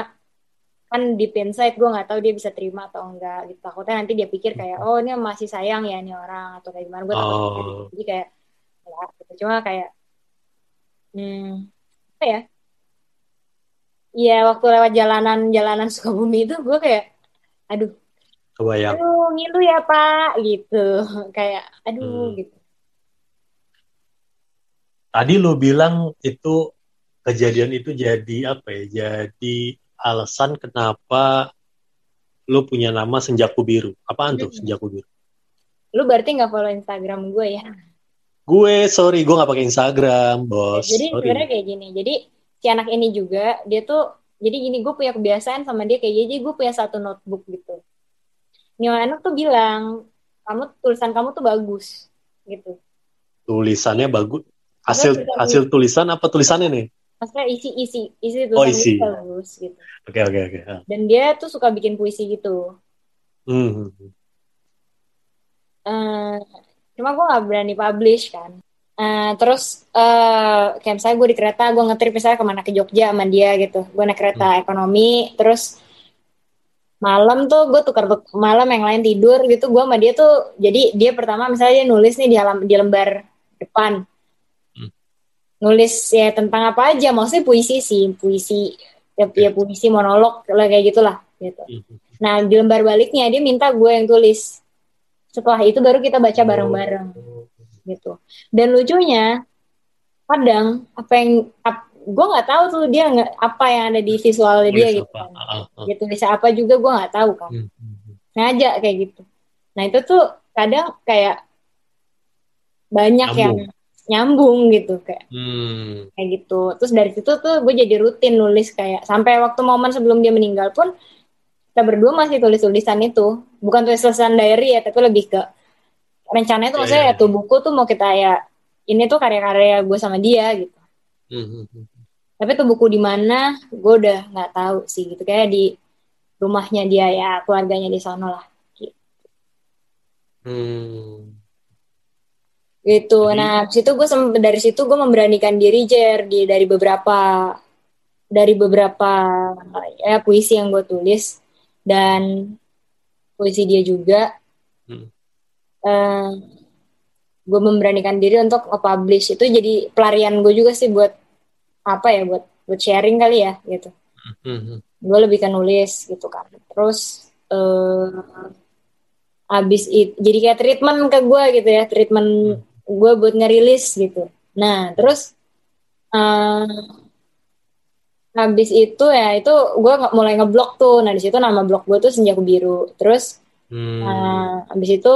kan di inside gue nggak tahu dia bisa terima atau enggak gitu. Takutnya nanti dia pikir kayak oh ini masih sayang ya ini orang atau kayak gimana. Gue takut Oh. jadi kayak gitu. Cuma kayak hmm, apa ya? Iya waktu lewat jalanan jalanan Sukabumi itu gue kayak aduh Kebayang. aduh ngilu ya pak gitu kayak aduh Hmm. gitu Tadi lo bilang itu kejadian itu jadi apa ya? Jadi alasan kenapa lo punya nama Senjaku Biru. Apaan tuh Hmm. Senjaku Biru? lu berarti nggak follow Instagram gue ya Gue sorry, gue nggak pakai Instagram, bos. jadi Sorry. sebenarnya kayak gini jadi si anak ini juga dia tuh jadi gini gue punya kebiasaan sama dia kayak jadi gue punya satu notebook gitu ini anak tuh bilang kamu tulisan kamu tuh bagus gitu Tulisannya bagus. Hasil hasil tulisan apa tulisannya nih? maksudnya isi isi isi Oh, tulisan isi. itu bagus gitu Oke oke oke. Ah. dan dia tuh suka bikin puisi gitu Hmm, hmm, hmm. Eh, cuma gue nggak berani publish kan Eh, terus eh kayak misalnya gue di kereta gue ngetrip misalnya ke mana ke Jogja sama dia gitu gue naik kereta ekonomi terus malam tuh gue tukar malam yang lain tidur gitu gue sama dia tuh jadi dia pertama misalnya dia nulis nih di alam di lembar depan Hmm. Nulis ya tentang apa aja maksudnya puisi sih puisi ya, ya puisi monolog lah kayak gitulah gitu Hmm, hmm. Nah, di lembar baliknya dia minta gue yang tulis. Setelah itu baru kita baca bareng-bareng Oh. gitu. Dan lucunya kadang apa yang ap- gue nggak tahu tuh dia nggak apa yang ada di visualnya dia gitu. apa? kan. Dia tulis apa juga gue nggak tahu kan. Hmm, hmm, hmm. Sengaja kayak gitu. Nah, itu tuh kadang kayak banyak Nyambung. yang nyambung gitu kayak Hmm. kayak gitu. Terus dari situ tuh gue jadi rutin nulis kayak sampai waktu momen sebelum dia meninggal pun kita berdua masih tulis tulisan itu. Bukan tulis tulisan diary ya, tapi lebih ke rencananya tuh Iya, maksudnya iya. ya tuh buku tuh mau kita ya ini tuh karya-karya gue sama dia gitu. Hmm, hmm, hmm. Tapi tuh buku di mana gue udah nggak tahu sih gitu kayak di rumahnya dia ya keluarganya di sana lah Hmm. Gitu. Jadi- Nah situ gue dari situ gue memberanikan diri Jer di dari beberapa dari beberapa ya puisi yang gue tulis dan puisi dia juga. Hmm. Eh, gue memberanikan diri untuk nge-publish itu jadi pelarian gue juga sih buat apa ya buat buat sharing kali ya gitu. Hmm, hmm. gue lebih ke nulis gitu kan terus eh abis itu jadi kayak treatment ke gue gitu ya treatment gue buat ngerilis gitu nah terus eh habis itu ya itu gue mulai ngeblok tuh nah di situ nama blog gue tuh senjaku biru terus Hmm. Nah, habis itu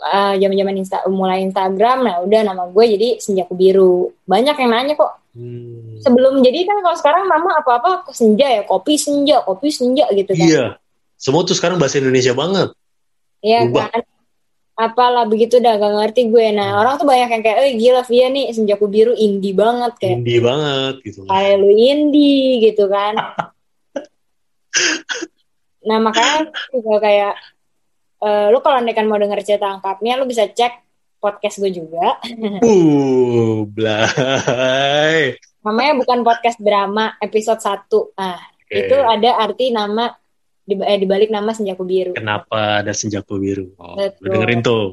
uh, zaman-zaman insta mulai Instagram, nah udah nama gue jadi Senjaku Biru. Banyak yang nanya kok. Hmm. Sebelum jadi kan kalau sekarang nama apa-apa kok senja ya, kopi senja, kopi senja gitu kan. Iya. Semua tuh sekarang bahasa Indonesia banget. Iya kan. Apalah begitu dah gak ngerti gue. Nah, orang tuh banyak yang kayak, "Eh gila Via nih Senjaku Biru indie banget kayak." Indie banget gitu. Kayak lu indie gitu kan. nah, makanya juga kayak eh, lu kalau andekan mau denger cerita lengkapnya lu bisa cek podcast gue juga. Uh, blay. Namanya bukan podcast drama episode 1. Ah, Oke. itu ada arti nama di eh, dibalik nama Senjaku Biru. Kenapa ada senjaku biru? Oh, Betul. dengerin tuh.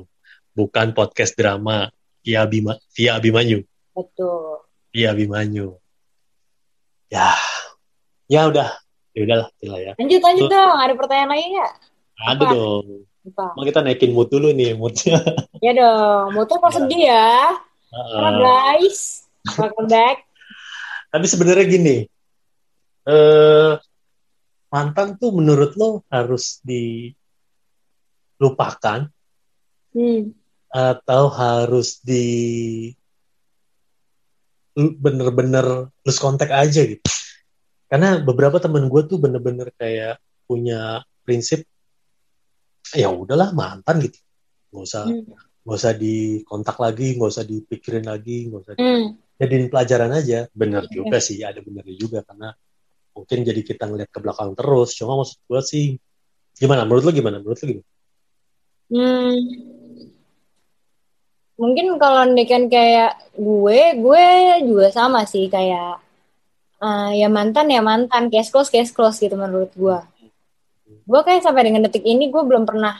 Bukan podcast drama Via Bima, Via Abimanyu. Betul. Via Abimanyu. Ya. Ya udah. Ya udahlah, lah ya. Lanjut lanjut Tuh. dong, ada pertanyaan lagi nggak? Ada Apa? dong. Apa? Emang kita naikin mood dulu nih, moodnya. Ya dong, motor kok Ya. sedih ya? Heeh. guys, welcome back. Tapi sebenarnya gini, eh mantan tuh menurut lo harus di dilupakan hmm. atau harus di bener-bener lose kontak aja gitu karena beberapa temen gue tuh bener-bener kayak punya prinsip ya udahlah mantan gitu nggak usah Hmm. nggak usah dikontak lagi nggak usah dipikirin lagi nggak usah Hmm. jadiin pelajaran aja bener Iya. juga sih ada benernya juga karena mungkin jadi kita ngeliat ke belakang terus cuma maksud gue sih gimana menurut lo gimana menurut lo gimana Hmm. Mungkin kalau kan kayak gue, gue juga sama sih kayak eh, ya mantan ya mantan, case close case close gitu menurut gue. Gue kayak sampai dengan detik ini gue belum pernah,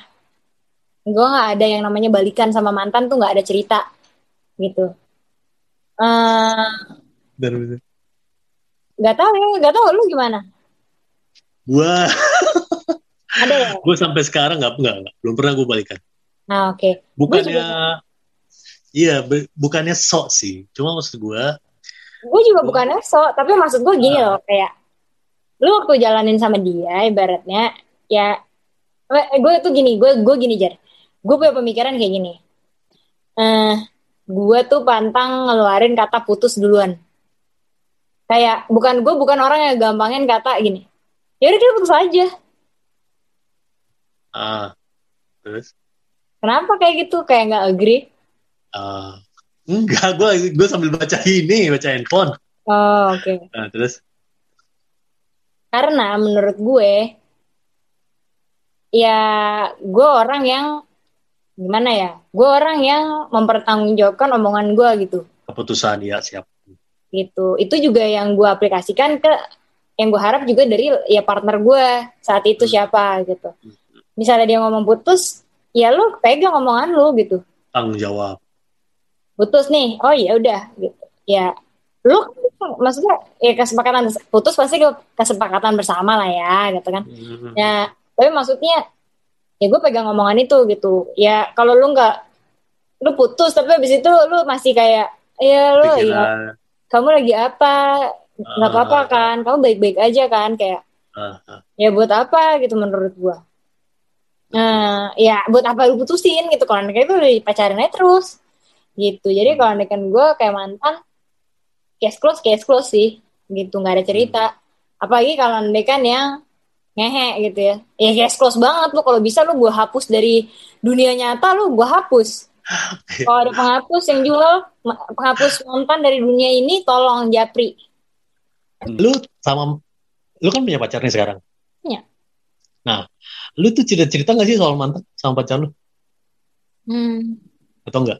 gue nggak ada yang namanya balikan sama mantan tuh nggak ada cerita gitu. Dan Nggak tahu ya, nggak tahu. Lu gimana? gue Ada ya? gue sampai sekarang nggak nggak belum pernah gue balikan. Nah oke. bukannya iya be- bukannya sok sih. Cuma maksud gue gue juga bukan so tapi maksud gue gini loh kayak lu waktu jalanin sama dia ibaratnya ya gue tuh gini gue gue gini jar gue punya pemikiran kayak gini. Eh gue tuh pantang ngeluarin kata putus duluan kayak bukan gue bukan orang yang gampangin kata gini. Ya udah putus aja. Ah terus? Kenapa kayak gitu? Kayak nggak agree? Ah enggak gue gue sambil baca ini baca handphone. Oh oke. Nah, terus? Karena menurut gue, ya gue orang yang gimana ya? Gue orang yang mempertanggungjawabkan omongan gue gitu, keputusan ya siap gitu. Itu juga yang gue aplikasikan ke yang gue harap juga dari ya partner gue saat itu Hmm. siapa gitu. Misalnya dia ngomong putus, ya lu pegang omongan lu gitu. tanggung jawab Putus nih, oh ya udah gitu. Ya lu maksudnya ya kesepakatan putus pasti kesepakatan bersama lah ya gitu kan. Hmm. Ya, tapi maksudnya ya gue pegang omongan itu gitu. Ya kalau lu nggak lu putus tapi habis itu lu masih kayak ya lu ya pikiran kamu lagi apa? Nggak apa-apa kan? Kamu baik-baik aja kan? Kayak ah, ah. ya buat apa gitu menurut gua. Nah, ya buat apa lu putusin gitu kalau mereka itu udah dipacarin aja terus gitu. Jadi kalau kan gue kayak mantan case close case close sih gitu nggak ada cerita. Apalagi kalau kan yang ngehe gitu ya. Ya case close banget lu kalau bisa lu gua hapus dari dunia nyata lu gua hapus. Kalau ada penghapus yang jual penghapus mantan dari dunia ini tolong japri. lu sama lu kan punya pacar nih sekarang Punya. nah lu tuh cerita cerita nggak sih soal mantan sama pacar lu Hmm, atau enggak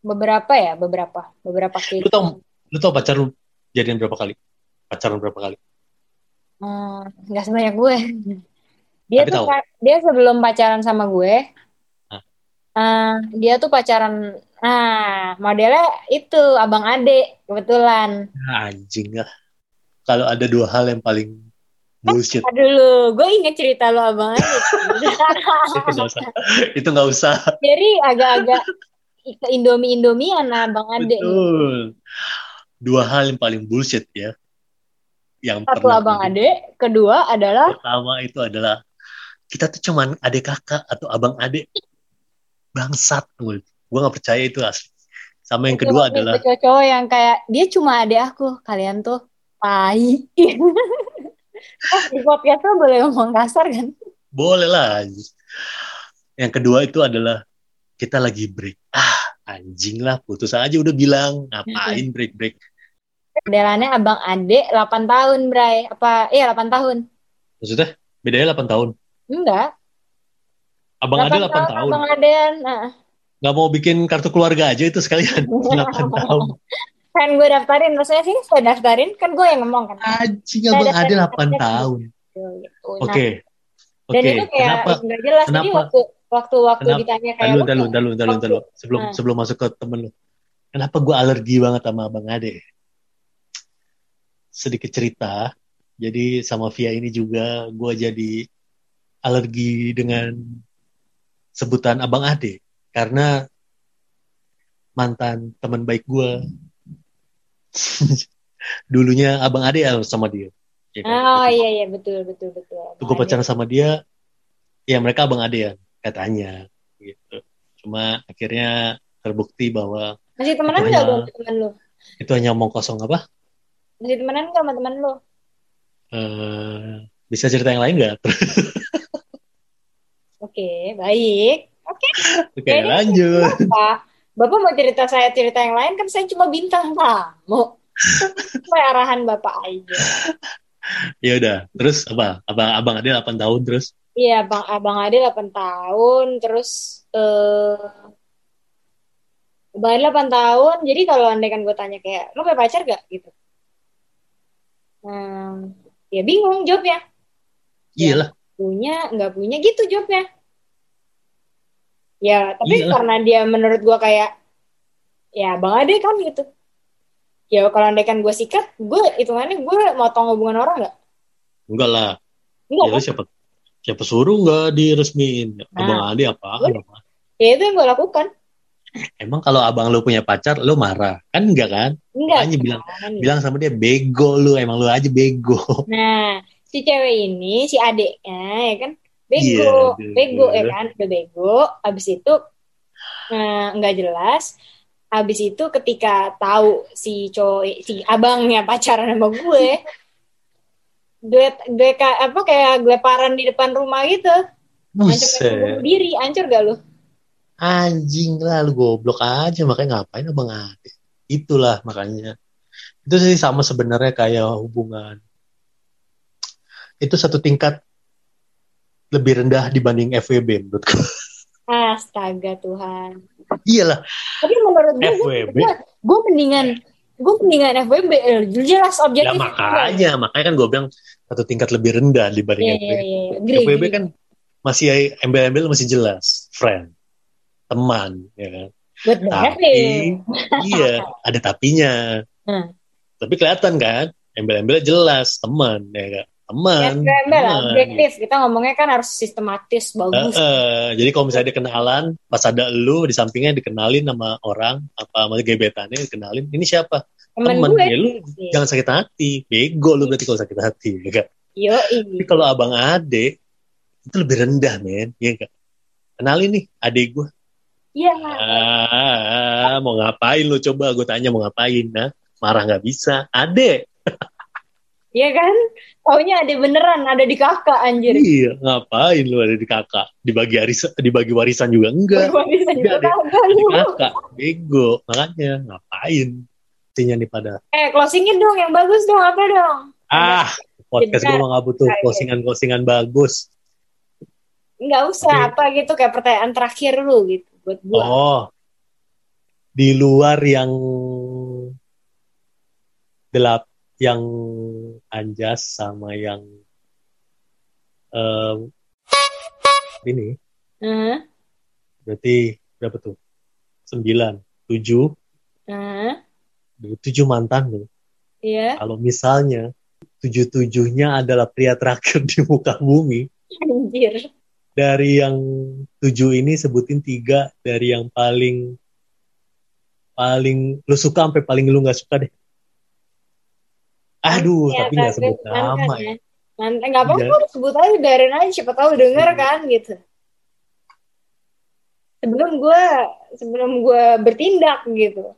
beberapa ya, beberapa, beberapa lu kali. tau lu tau pacar lu jadian berapa kali pacaran berapa kali Hmm, nggak sebanyak gue. Dia Tapi tuh tahu. dia sebelum pacaran sama gue? Eh, dia tuh pacaran, nah modelnya itu abang ade kebetulan. Nah, anjing lah kalau ada dua hal yang paling bullshit Aduh lu, gue inget cerita lu abang ade. itu nggak usah usah Jadi agak-agak ke Indomie Indomian abang ade. nih. betul dua hal yang paling bullshit ya yang Satu pernah abang ade, kedua adalah pertama itu adalah kita tuh cuman adik kakak atau abang adik bangsat gue nggak percaya itu asli sama yang kedua Tipe-tipe adalah cowok yang kayak dia cuma adik aku, kalian tuh tai. eh, di podcast tuh boleh ngomong kasar kan? boleh lah yang kedua itu adalah kita lagi break ah anjing lah putus aja udah bilang ngapain break break Modelannya abang ade 8 tahun, Bray. Apa? Iya, 8 tahun. maksudnya bedanya 8 tahun Enggak. Abang ade 8 tahun Abang adean. Nah, nggak mau bikin kartu keluarga aja itu sekalian 8 tahun kan gue daftarin. Maksudnya sih saya daftarin. Kan gue yang ngomong kan. anjing abang Ada- ade ada- 8 ada- tahun Gitu. Nah, oke Dan oke itu kayak kenapa nggak jelas. Jadi kenapa- waktu waktu waktu kenapa- ditanya kayak Dalu, lu dalu, dalu, dalu, waktu- dalu. Sebelum Nah. sebelum masuk ke temen lu. Kenapa gue alergi banget sama Abang Ade? Sedikit cerita. Jadi sama Via ini juga gue jadi alergi dengan sebutan Abang Ade. Karena mantan teman baik gue. Dulunya Abang Ade sama dia. Ya kan? Oh iya iya betul betul betul. Gue pacaran sama dia, ya mereka Abang Ade ya. katanya gitu cuma akhirnya terbukti bahwa Masih temenan nggak sama temen lu? itu hanya omong kosong apa Masih temenan nggak sama temen lu? Eh, bisa cerita yang lain nggak Oke, baik. Oke, oke Jadi- lanjut Pak. Bapak mau cerita saya cerita yang lain kan saya cuma bintang tamu. Saya arahan Bapak aja. ya udah terus apa abang abang Ade 8 tahun terus Iya, Bang Abang Ade 8 tahun, terus eh Abang Ade 8 tahun. Jadi kalau andai kan gue tanya kayak, lo punya pacar gak? Gitu. Hmm, ya bingung jawabnya. iya lah Punya, nggak punya gitu jawabnya. Ya, tapi Iyalah. karena dia menurut gue kayak, ya Bang Ade kan gitu. Ya kalau andai kan gue sikat, gue hitungannya gue motong hubungan orang nggak? enggak lah Enggak ya kan? siapa siapa suruh nggak diresmiin abang Ade apa. Ya itu yang gue lakukan. emang kalau abang lu punya pacar lu marah kan enggak kan Enggak. Makanya bilang kan? bilang sama dia bego lu emang lu aja bego Nah, si cewek ini, si adeknya, ya kan, bego, Iya, aduh. bego, ya kan, udah bego. Abis itu eh, nggak jelas. Abis itu ketika tahu si cowok, si abangnya pacaran sama gue, gue, gue apa kayak geleparan di depan rumah gitu, buset diri, hancur gak lu? anjing lah lu goblok aja makanya ngapain abang Ade itulah makanya itu sih sama sebenarnya kayak hubungan itu satu tingkat lebih rendah dibanding FWB menurutku. Astaga Tuhan. iyalah. Tapi menurut gue, gue, FWB gue, gue mendingan, gue mendingan FWB, jelas ya objektif. makanya makanya kan gue bilang satu tingkat lebih rendah dibanding Iya, FWB iya. Agree, FWB kan masih embel-embel masih jelas. Friend teman ya kan? Buat tapi iya ada tapinya. Hmm. tapi kelihatan kan embel-embelnya jelas teman ya kan teman Ya, teman. objektif. Kita ngomongnya kan harus sistematis, bagus. eh, jadi kalau misalnya dia kenalan pas ada lu di sampingnya dikenalin sama orang apa sama gebetannya dikenalin ini siapa? Temen teman gue. ya lu jangan sakit hati. Bego lu berarti kalau sakit hati ya kan Yo, tapi kalau abang ade itu lebih rendah men ya kan kenalin nih adek gue Iya. ah mau ngapain lu? Coba gue tanya mau ngapain nah marah nggak bisa. Ade Iya kan? Taunya ada beneran, ada di kakak anjir. iya ngapain lu ada di kakak dibagi arisan dibagi warisan juga enggak bisa juga Enggak deh. kagak lu. kakak bego makanya ngapain intinya nih pada Eh, closingin dong yang bagus dong, apa dong? ah podcast gue mah nggak butuh Ayo. closingan closingan bagus Enggak usah, apa gitu kayak pertanyaan terakhir lu gitu buat gua. oh di luar yang gelap yang anjas sama yang em, ini Heeh. berarti berapa tuh sembilan tujuh Heeh. tujuh mantan lu Iya. kalau misalnya tujuh tujuhnya adalah pria terakhir di muka bumi Anjir. dari yang tujuh ini sebutin tiga dari yang paling paling lu suka sampai paling lu nggak suka deh aduh Ya, tapi nggak sebut mantan nama ya. ya Mantan nggak apa-apa, Iya. sebut aja biarin aja siapa tahu denger Iya. kan gitu. Sebelum gua sebelum gua bertindak gitu.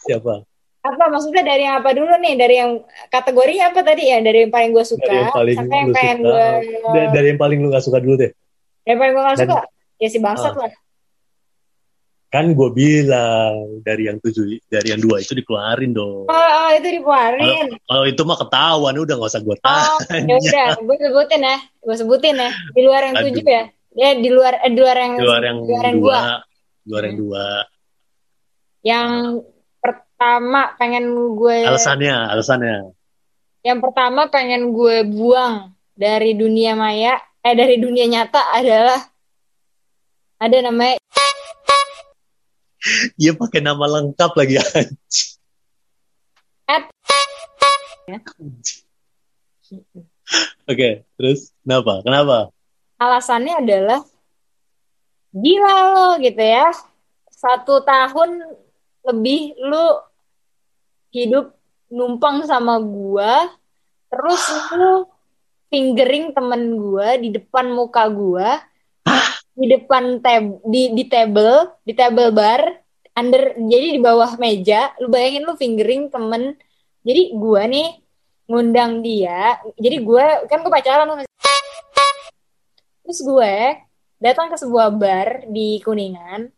siapa Apa maksudnya dari yang apa dulu nih? Dari yang kategorinya apa tadi ya? Dari yang paling gue suka Dari yang paling sampai yang pengen suka. gue Da- dari yang paling lu nggak suka dulu deh dari yang paling gue gak Dan- suka ya si bangsat Ah. lah. Kan gue bilang dari yang tujuh dari yang dua itu dikeluarin dong Oh, oh, itu dikeluarin. kalau itu mah ketahuan udah nggak usah gue Oh, ya udah, gue sebutin ya, gue sebutin ya. Di luar yang Aduh. tujuh ya, ya di luar eh, di luar yang di luar yang di luar yang dua dua. di luar yang dua Yang pertama pengen gue, alasannya alasannya yang pertama pengen gue buang dari dunia maya, eh dari dunia nyata adalah ada namanya Iya pakai nama lengkap lagi anjing. At. Oke, terus kenapa? Kenapa? alasannya adalah gila lo gitu ya satu tahun lebih lu hidup numpang sama gua terus lu fingering temen gua di depan muka gua di depan tab di di table di table bar under jadi di bawah meja. Lu bayangin lu fingering temen. Jadi gua nih ngundang dia. Jadi gue kan gue pacaran sama terus gue datang ke sebuah bar di kuningan.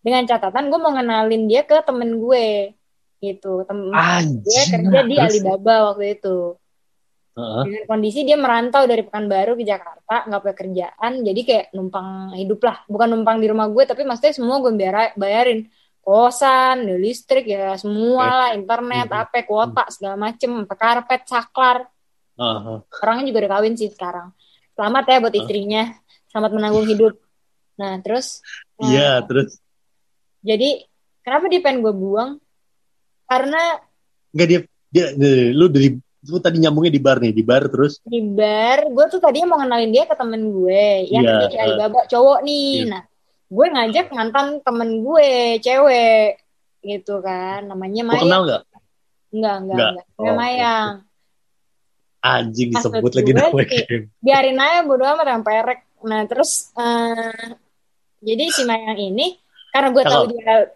Dengan catatan gue mau ngenalin dia ke temen gue. Gitu. Temen gue kerja di Alibaba waktu itu uh-huh. dengan kondisi dia merantau dari Pekanbaru ke Jakarta nggak punya kerjaan jadi kayak numpang hidup lah bukan numpang di rumah gue tapi maksudnya semua gue bayarin kosan, listrik ya semua lah, internet, uh -huh. apa kuota segala macem, karpet, saklar. Uh -huh. Orangnya juga udah kawin sih sekarang. Selamat ya buat istrinya, selamat menanggung hidup. Nah terus. Iya yeah, uh, terus. Jadi kenapa dia pengen gue buang? Karena. Enggak dia, dia, dia lu dari lu tadi nyambungnya di bar nih, di bar terus? Di bar, gue tuh tadinya mau kenalin dia ke temen gue, yang yeah, di Alibaba, cowok nih. Yeah. Nah, gue ngajak mantan temen gue cewek gitu kan namanya Maya. kenal gak? Enggak, enggak, enggak. enggak. Oh, Mayang. Anjing disebut lagi namanya. Biarin aja bodo amat yang perek. Nah, terus uh, jadi si Mayang ini karena gue tahu dia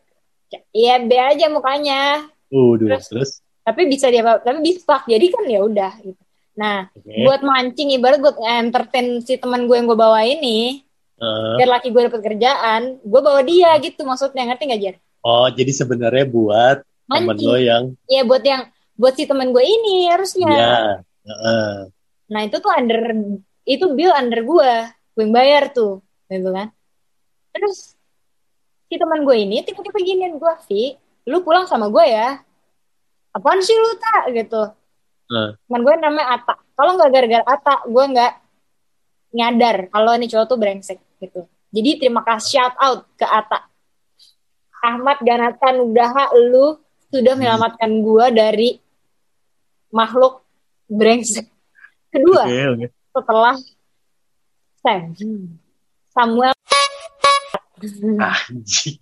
Iya B aja mukanya. Uh, terus, terus tapi bisa dia tapi bisa jadi kan ya udah gitu. Nah, okay. buat mancing ibarat buat entertain si teman gue yang gue bawa ini, uh. biar laki gue dapet kerjaan gue bawa dia gitu maksudnya ngerti gak Jer? Oh jadi sebenarnya buat temen lo yang Iya buat yang buat si temen gue ini harusnya. Iya. Uh. Nah itu tuh under itu bill under gue, gue yang bayar tuh, gitu kan. Terus si teman gue ini tiba-tiba giniin gue sih, lu pulang sama gue ya. Apaan sih lu tak gitu. Uh. Teman gue namanya Ata. Kalau nggak gara-gara Ata, gue nggak nyadar kalau nih cowok tuh brengsek gitu. Jadi terima kasih shout out ke Ata. Ahmad Ganatan Udaha lu sudah menyelamatkan gua dari makhluk brengsek. Kedua, okay, okay. setelah Sam, Samuel Anjing.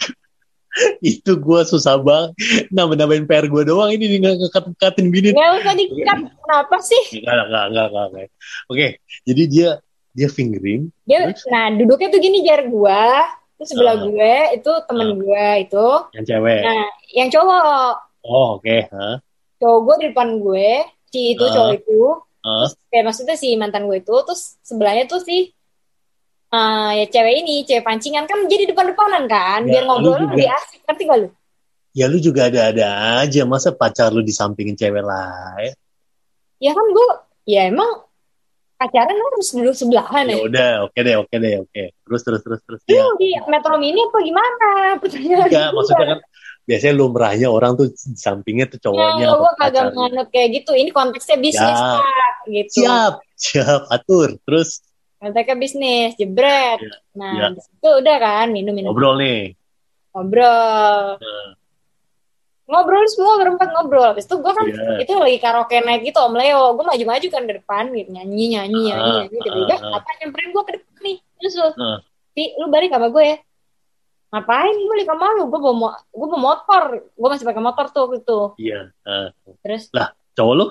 itu gue susah banget. Nambah nambahin PR gue doang ini nggak ngekat-ngekatin bini nggak usah dikat kenapa sih? Nggak nggak nggak nggak oke jadi dia dia fingering dia terus? nah duduknya tuh gini jar gua terus sebelah uh, gue itu temen uh, gue itu. Yang cewek? Nah yang cowok. Oh oke okay. huh? cowok gue di depan gue si itu uh, cowok itu. Uh, terus kayak maksudnya si mantan gue itu terus sebelahnya tuh si uh, ya cewek ini cewek pancingan kan jadi depan-depanan kan ya, biar ngobrol lebih asik ngerti gak lu ya lu juga ada-ada aja masa pacar lu disampingin cewek lain ya kan gue ya emang pacaran harus duduk sebelahan ya. Ya udah, oke deh, oke deh, oke. Terus terus terus terus. Lu ya. di Metro Mini apa gimana? Pertanyaan. Enggak, maksudnya kan biasanya lumrahnya orang tuh di sampingnya tuh cowoknya. Ya, gue kagak menganut kayak gitu. Ini konteksnya bisnis ya. Kak, gitu. Siap, siap, atur. Terus konteksnya bisnis, jebret. Ya. Nah, ya. itu udah kan minum-minum. Ngobrol nih. Ngobrol. Nah ngobrol semua berempat ngobrol habis itu gue kan yeah. itu lagi karaoke night gitu om Leo gue maju-maju kan ke depan gitu nyanyi nyanyi nyanyi uh, nyanyi tiba-tiba uh, apa nyamperin gue ke depan nih terus lu uh. lu balik sama gue ya ngapain gue balik sama lu gue bawa gue bawa motor gue masih pakai motor tuh gitu iya yeah. uh. terus lah cowok lu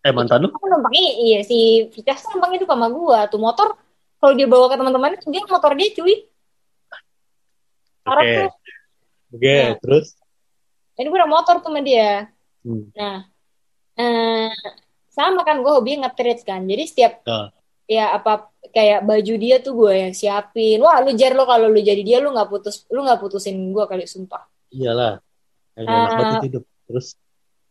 eh mantan lu aku numpang iya si Vitas numpang itu sama gue tuh motor kalau dia bawa ke teman-teman dia motor dia cuy Oke. Okay. Oke, okay, nah. terus? ini gue udah motor tuh sama dia hmm. nah eh, sama kan gue hobi ngetrit kan jadi setiap uh. ya apa kayak baju dia tuh gue yang siapin wah lu jar lo kalau lu jadi dia lu nggak putus lu nggak putusin gue kali sumpah iyalah uh, hidup terus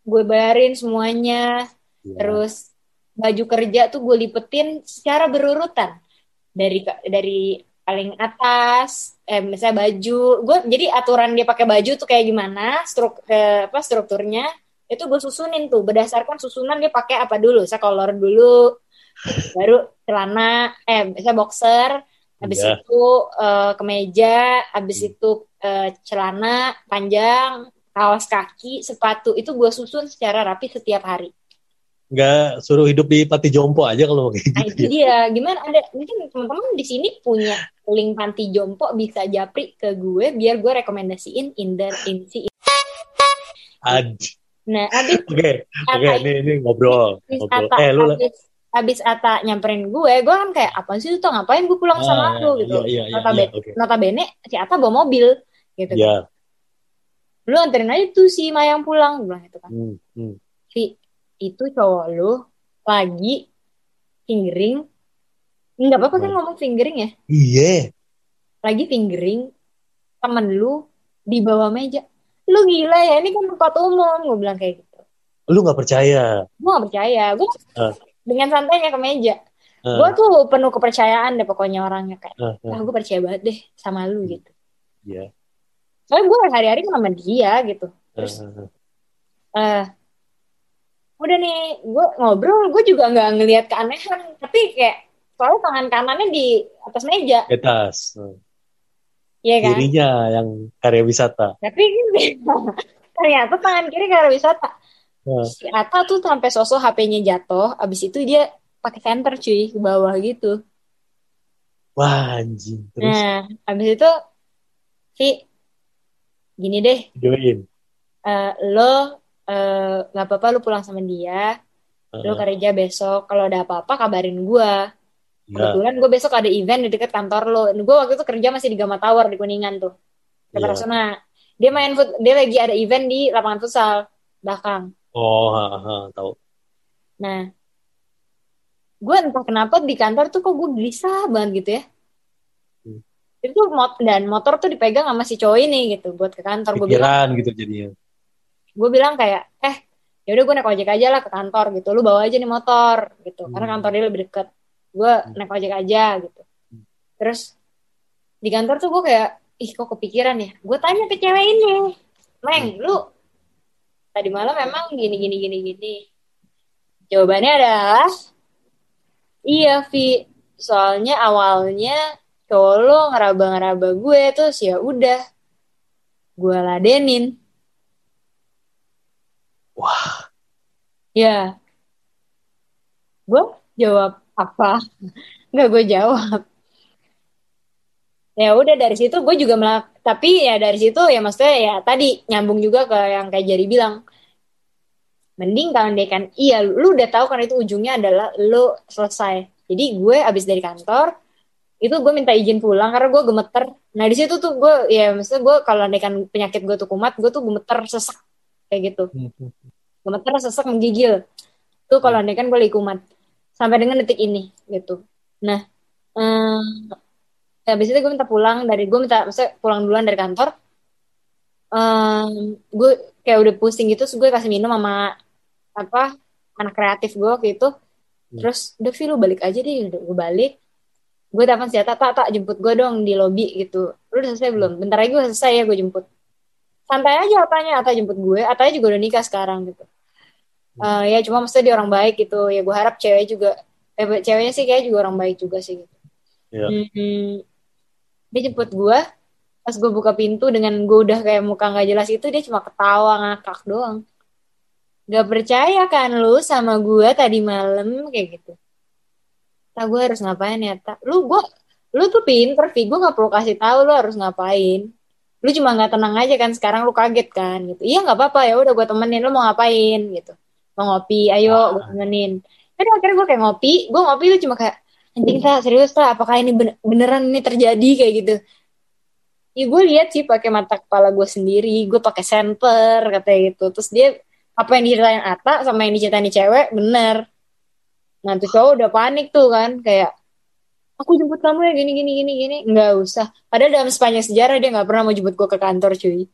gue bayarin semuanya yeah. terus baju kerja tuh gue lipetin secara berurutan dari dari paling atas eh misalnya baju gue jadi aturan dia pakai baju tuh kayak gimana struk eh, apa strukturnya itu gue susunin tuh berdasarkan susunan dia pakai apa dulu saya kolor dulu baru celana eh misalnya boxer habis yeah. itu uh, kemeja habis hmm. itu uh, celana panjang kaos kaki sepatu itu gue susun secara rapi setiap hari nggak suruh hidup di panti jompo aja kalau kayak nah, gitu. Nah, dia gimana ada mungkin teman-teman di sini punya link panti jompo bisa japri ke gue biar gue rekomendasiin Inder Insi. Ad. Nah, abis Oke, oke, ini ini ngobrol. ngobrol. Ata, eh lu abis, abis Ata nyamperin gue, gue kan kayak apa sih tuh ngapain gue pulang sama Ah, lu gitu. iya, iya, iya, notabene, iya, oke. notabene si Ata bawa mobil gitu. Ya. Lu anterin aja tuh si Mayang pulang, gue bilang gitu kan. Hmm, hmm. Si itu cowok lu lagi fingering. Enggak apa-apa kan ngomong fingering ya. Iya. Lagi fingering temen lu di bawah meja. Lu gila ya, ini kan tempat umum, gue bilang kayak gitu. Lu nggak percaya. Gue gak percaya, gue Ah. dengan santainya ke meja. Ah, Gue tuh penuh kepercayaan deh pokoknya orangnya kayak. ah, ah. Ah, gue percaya banget deh sama lu Hmm. gitu. Iya. Soalnya gue hari-hari sama dia gitu. Terus ah. eh udah nih gue ngobrol gue juga nggak ngelihat keanehan tapi kayak soalnya tangan kanannya di atas meja Di atas. Ah. ya kan Kirinya yang karya wisata. tapi ternyata tangan kiri karena wisata Ah. si Ata tuh sampai sosok HP-nya jatuh abis itu dia pakai center cuy ke bawah gitu Wah anjing. Terus nah abis itu si gini deh videoin. eh, lo eh, nggak apa-apa lu pulang sama dia lu Ah, kerja besok kalau ada apa-apa kabarin gua ya. Kebetulan gue besok ada event di dekat kantor lo. Gue waktu itu kerja masih di Gama Tower di Kuningan tuh. Di Iya. Rasuna. Dia main foot, dia lagi ada event di lapangan futsal belakang. Oh, ha, ha, tahu. Nah, gue entah kenapa di kantor tuh kok gue gelisah banget gitu ya. Hmm. Itu mot dan motor tuh dipegang sama si cowok ini gitu buat ke kantor. Gue bilang, gitu jadinya. Gue bilang kayak, eh ya udah gue naik ojek aja lah ke kantor gitu. Lu bawa aja nih motor gitu. Karena Hmm. kantor dia lebih deket. Gue naik ojek aja gitu. Hmm. Terus di kantor tuh gue kayak, ih kok kepikiran ya. Gue tanya ke cewek ini, Meng, Hmm. lu tadi malam memang gini gini gini gini. Jawabannya adalah, iya Vi. Soalnya awalnya cowok lo ngeraba-ngeraba gue terus ya udah gue ladenin. Wah, Ya. Gue jawab apa? Nggak gue jawab. Ya udah dari situ gue juga melak tapi ya dari situ ya maksudnya ya tadi nyambung juga ke yang kayak Jari bilang. Mending kalau kan iya lu udah tahu kan itu ujungnya adalah lu selesai. Jadi gue abis dari kantor itu gue minta izin pulang karena gue gemeter. Nah di situ tuh gue ya maksudnya gue kalau kan penyakit gue tuh kumat gue tuh gemeter sesak kayak gitu. Hmm, hmm. gemeter sesak menggigil. Tuh kalau andai kan gue lagi kumat sampai dengan detik ini gitu. Nah eh, habis itu gue minta pulang dari gue minta maksudnya pulang duluan dari kantor. Em, gue kayak udah pusing gitu terus gue kasih minum sama apa anak kreatif gue waktu itu. Terus udah Vi lu balik aja deh. Udah gue balik. Gue telepon si Ata, tak tak jemput gue dong di lobi gitu. Lu udah selesai belum? Bentar lagi gue selesai ya gue jemput santai aja Atanya Ata jemput gue? Atanya juga udah nikah sekarang gitu. Eh, ya cuma maksudnya dia orang baik gitu. Ya gue harap cewek juga eh ceweknya sih kayak juga orang baik juga sih gitu. Iya. Hmm, dia jemput gue pas gue buka pintu dengan gue udah kayak muka nggak jelas itu dia cuma ketawa ngakak doang. Gak percaya kan lu sama gue tadi malam kayak gitu. Tak gue harus ngapain ya tak lu gue lu tuh pinter Vi gue nggak perlu kasih tahu lu harus ngapain lu cuma nggak tenang aja kan sekarang lu kaget kan gitu. Iya nggak apa-apa ya udah gue temenin lu mau ngapain gitu. Mau ngopi ayo gue temenin. Tapi akhirnya gue kayak ngopi gue ngopi tuh cuma kayak anjing tak serius tak apakah ini ben- beneran ini terjadi? kayak gitu. Ya gue lihat sih pakai mata kepala gue sendiri gue pakai center katanya gitu. Terus dia apa yang diceritain Ata sama yang diceritain di cewek bener. Nah tuh cowok udah panik tuh kan kayak aku jemput kamu ya gini gini gini gini. Nggak usah. Padahal dalam sepanjang sejarah dia nggak pernah mau jemput gue ke kantor cuy.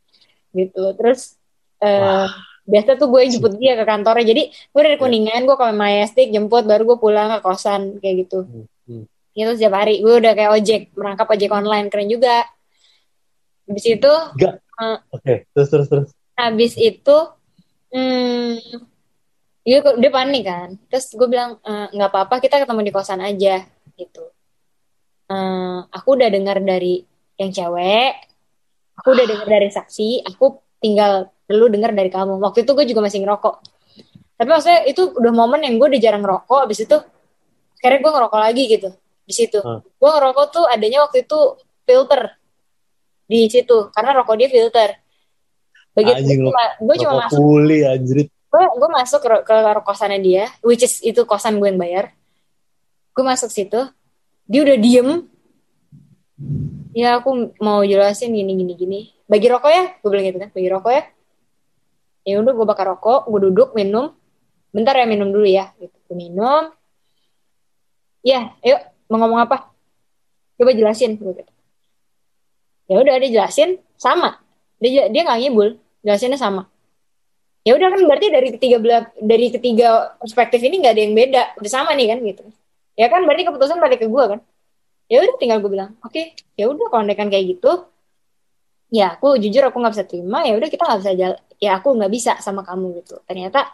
Gitu. Terus eh, Wah. biasa tuh gue jemput dia ke kantornya. Jadi gue dari kuningan gue ke Majestic jemput baru gue pulang ke kosan kayak gitu. Hmm, hmm. itu setiap hari. Gue udah kayak ojek merangkap ojek online. Keren juga. Habis itu Enggak. Eh. Oke, terus terus terus. habis itu hmm, dia, dia panik kan. Terus gue bilang "Eh, nggak apa-apa kita ketemu di kosan aja. Gitu Eh, aku udah dengar dari yang cewek aku udah dengar dari saksi aku tinggal perlu dengar dari kamu. Waktu itu gue juga masih ngerokok. Tapi maksudnya itu udah momen yang gue udah jarang ngerokok habis itu akhirnya gue ngerokok lagi gitu di situ. Hmm. gue ngerokok tuh adanya waktu itu filter di situ karena rokok dia filter. Begitu Anjing lu, gue cuma masuk kuli anjrit. gue gue masuk ke, ke kosannya dia which is itu kosan gue yang bayar. Gue masuk situ dia udah diem. Ya aku mau jelasin gini gini gini. Bagi rokok ya gue bilang gitu kan bagi rokok ya. Ya udah gue bakar rokok gue duduk minum. Bentar ya minum dulu ya gitu. Gue minum. Ya yuk mau ngomong apa? Coba jelasin gitu. Ya udah dia jelasin sama. Dia dia nggak ngibul jelasinnya sama. Ya udah kan berarti dari ketiga belah dari ketiga perspektif ini nggak ada yang beda. Udah sama nih kan gitu ya kan berarti keputusan balik ke gue kan? Ya udah tinggal gue bilang oke okay, ya udah kalau kan kayak gitu ya aku jujur aku nggak bisa terima ya udah kita nggak bisa jalan ya aku nggak bisa sama kamu gitu. Ternyata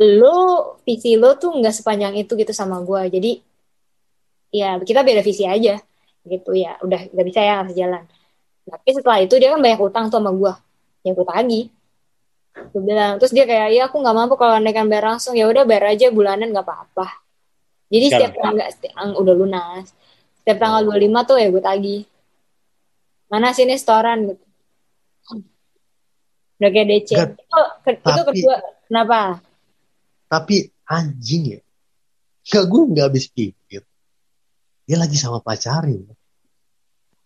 lo visi lo tuh nggak sepanjang itu gitu sama gue jadi ya kita beda visi aja gitu ya udah nggak bisa ya harus jalan. Tapi setelah itu dia kan banyak utang tuh sama gue yang gue tagih. Gue bilang terus dia kayak ya aku nggak mampu kalau naikkan bayar langsung. Ya udah bayar aja bulanan nggak apa-apa jadi Sekarang. setiap tanggal setiap, udah lunas. Setiap tanggal 25 tuh ya gue tagih mana sih ini setoran gitu. Udah kayak DC Gak, itu, tapi, itu kedua kenapa? Tapi anjing ya. Gak gue nggak habis pikir. Dia lagi sama pacarnya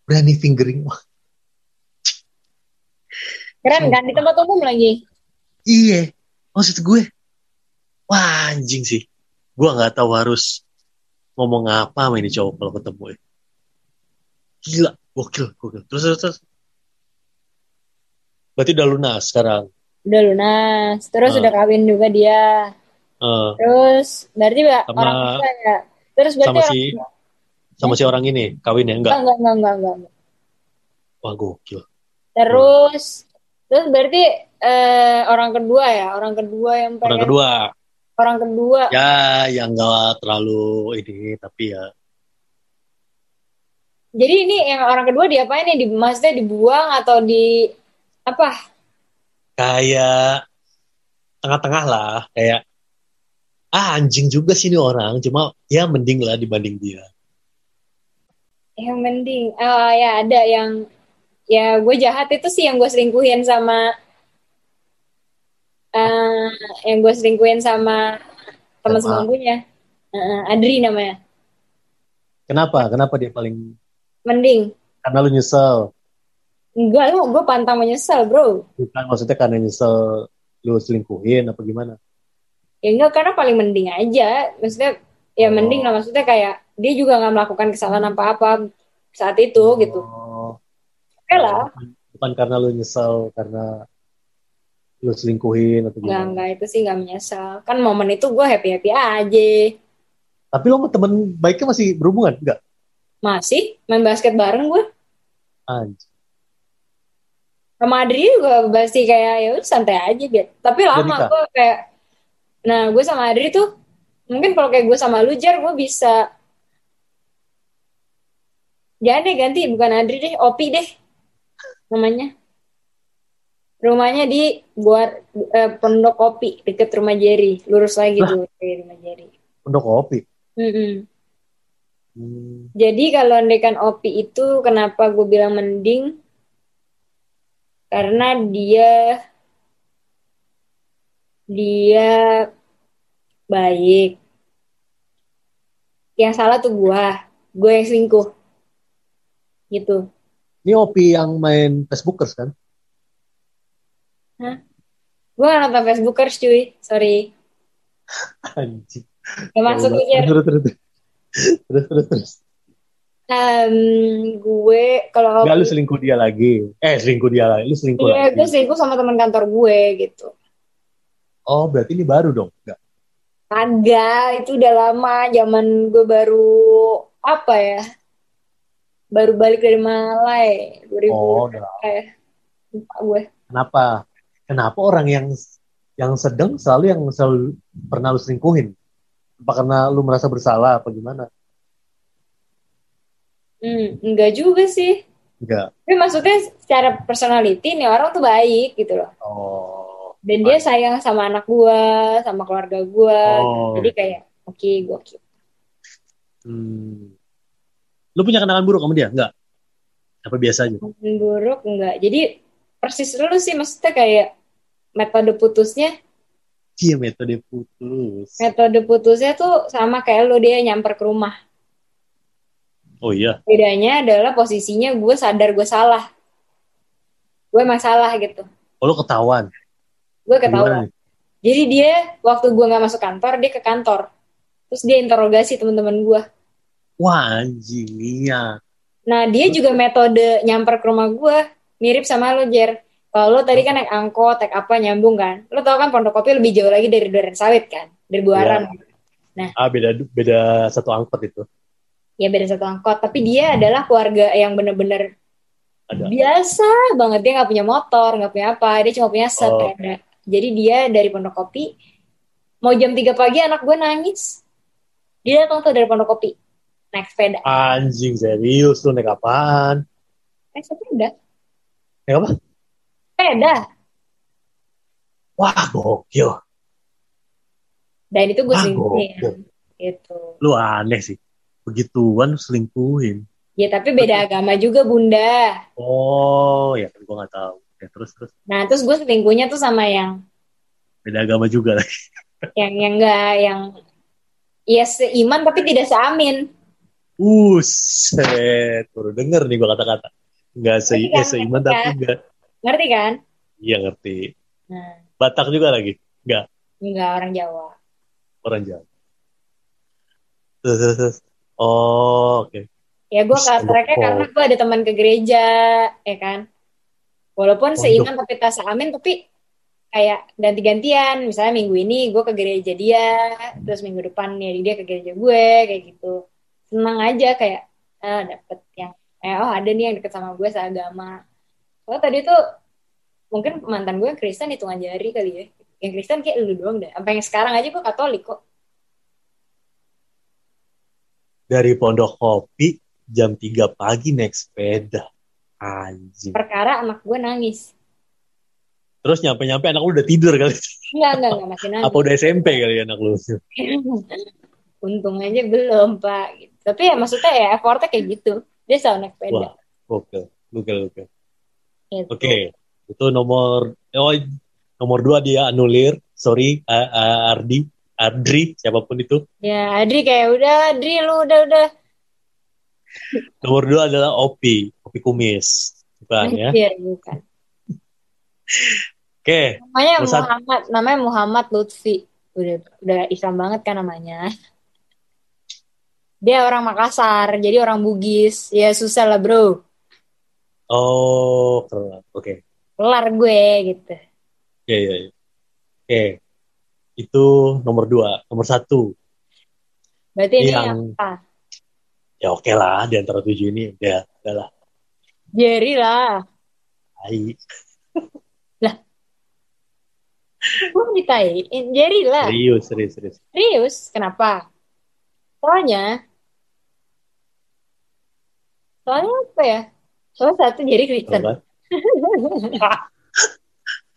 berani fingering keren kan di tempat umum lagi. Iya maksud gue. Wah anjing sih gue nggak tahu harus ngomong apa sama ini cowok kalau ketemu ya. Gila gokil gokil. Terus terus, terus. berarti udah lunas sekarang? Udah lunas. Terus uh. udah kawin juga dia. Uh. terus berarti sama, orang tua ya? Terus berarti sama si sama si orang ini kawin ya? Enggak? Enggak enggak enggak enggak, enggak. wah gokil. Terus terus berarti eh, orang kedua ya? Orang kedua yang pengen, orang kedua orang kedua. Ya yang enggak terlalu ini tapi ya. Jadi ini yang orang kedua diapain nih? Di maksudnya dibuang atau di apa? Kayak tengah-tengah lah kayak ah anjing juga sih ini orang. Cuma ya mending lah dibanding dia. Yang mending. Uh, ya ada yang ya gue jahat itu sih yang gue selingkuhin sama yang gue selingkuhin sama teman sebangkunya uh, Adri namanya. Kenapa? Kenapa dia paling mending. Karena lu nyesel. Enggak lu gue pantang menyesal bro. Bukan maksudnya karena nyesel lu selingkuhin apa gimana? Ya enggak karena paling mending aja. Maksudnya ya oh. mending lah maksudnya kayak dia juga nggak melakukan kesalahan apa-apa saat itu oh. gitu oke lah. Bukan karena lu nyesel karena lu selingkuhin atau gimana? Enggak, enggak itu sih nggak menyesal. Kan momen itu gue happy happy aja. Tapi lo sama temen baiknya masih berhubungan enggak? Masih main basket bareng gue. Anjir. Sama Adri juga masih kayak ya santai aja biar. Tapi lama gue kayak, nah gue sama Adri tuh mungkin kalau kayak gue sama lu jar gue bisa Jangan deh ganti, bukan Adri deh, Opi deh namanya. Rumahnya di buat eh, Pondok Kopi deket rumah Jerry, lurus lagi lah. tuh dari rumah Jerry. Pondok Kopi. Mm -mm. Hmm. Jadi kalau andekan Opi itu kenapa gue bilang mending? Karena dia dia baik. Yang salah tuh gue, gue yang selingkuh gitu. Ini Opi yang main Facebookers kan? Hah? Gue gak nonton Facebookers cuy, sorry. Anjing. Gak masuk mikir. Terus, terus, terus, terus, terus. Um, gue kalau Gak lu selingkuh dia lagi. Eh, selingkuh dia lagi. Lu selingkuh iya, lagi. Iya, gue selingkuh sama teman kantor gue gitu. Oh, berarti ini baru dong? Enggak. Agak, itu udah lama. Zaman gue baru apa ya? baru balik dari Malai 2000 oh, eh, lupa gue kenapa kenapa orang yang yang sedang selalu yang selalu pernah lu selingkuhin apa karena lu merasa bersalah apa gimana hmm enggak juga sih enggak tapi maksudnya secara personality nih orang tuh baik gitu loh oh dan dia sayang sama anak gua sama keluarga gua oh. jadi kayak oke okay, gua keep hmm Lu punya kenangan buruk sama dia? Enggak? Apa biasa aja? Kenangan buruk enggak. Jadi persis lu sih maksudnya kayak metode putusnya Cie metode putus. Metode putusnya tuh sama kayak lo dia nyamper ke rumah. Oh iya. Bedanya adalah posisinya gue sadar gue salah. Gue emang salah gitu. Oh lo ketahuan. Gue ketahuan. Jadi dia waktu gue nggak masuk kantor dia ke kantor. Terus dia interogasi teman-teman gue. Wah anjing iya. Nah dia juga metode nyamper ke rumah gue mirip sama lo Jer. Kalau lo tadi kan naik angkot, naik apa nyambung kan. Lo tau kan Pondok Kopi lebih jauh lagi dari Duren Sawit kan, dari Buaran. Ah beda beda satu angkot itu. Ya beda satu angkot. Tapi dia adalah keluarga yang bener-bener Ada. biasa banget. Dia nggak punya motor, nggak punya apa. Dia cuma punya Oh. sepeda. Jadi dia dari Pondok Kopi. Mau jam 3 pagi anak gue nangis. Dia datang tuh dari Pondok Kopi. Naik sepeda. Anjing serius lu naik apaan? Naik sepeda. Naik apa? Sepeda. Wah gokil. Dan itu gue selingkuhin. Gitu. Lu aneh sih. Begituan selingkuhin. Ya tapi beda agama juga bunda. Oh ya kan gue nggak tahu. Ya, terus terus Nah terus gue selingkuhnya tuh sama yang beda agama juga lagi. yang yang enggak yang ya seiman tapi tidak seamin. Buset, baru denger nih gue kata-kata. Nggak se Ngerti kan, eh, seiman ngerti tapi kan? enggak. Ngerti kan? Iya ngerti. Nah, Batak juga lagi. Enggak, enggak orang Jawa. orang Jawa. Oh, oke. Ya gue pondok- karena gue ada teman ke gereja, ya kan. Walaupun seiman tapi tak seamin, tapi kayak ganti-gantian. Misalnya minggu ini gue ke gereja dia, terus minggu depan ya dia ke gereja gue, kayak gitu. Senang aja kayak ah, dapet eh, oh ada nih yang deket sama gue seagama. Soalnya tadi tuh mungkin mantan gue yang Kristen hitungan jari kali ya. Yang Kristen kayak lu doang deh. Sampai yang sekarang aja gue Katolik kok. Dari Pondok Kopi jam 3 pagi naik sepeda. Anjing. Perkara anak gue nangis. Terus nyampe-nyampe anak lu udah tidur kali. Enggak, enggak, enggak masih nangis. Apa udah SMP kali anak lu? Untung aja belum, Pak. Tapi ya maksudnya ya effortnya kayak gitu. Dia selalu naik sepeda. Wah, oke. Oke, oke. Oke, itu nomor oh nomor dua dia anulir. Sorry, A- A- Ardi, Adri, siapa pun itu. Ya, Adri kayak udah, Adri lu udah udah. Nomor dua adalah Opi, Opi Kumis, bukan ya? Anjir, bukan. Oke, Namanya Nomor satu. Muhammad, namanya Muhammad Lutfi. Udah udah Islam banget kan namanya. Dia orang Makassar, jadi orang Bugis. Ya susah lah, Bro. oh, keren. Oke, Kelar gue gitu. ya, ya, ya. Oke, itu nomor dua. Nomor satu, Berarti ini Yang- yang apa? ya oke lah, di antara tujuh ini, ya, adalah Jerry lah. Hai. Gue ditain, Jerry lah. Serius, serius, serius. Serius, kenapa? Soalnya, soalnya apa ya? Soalnya satu jadi Kristen.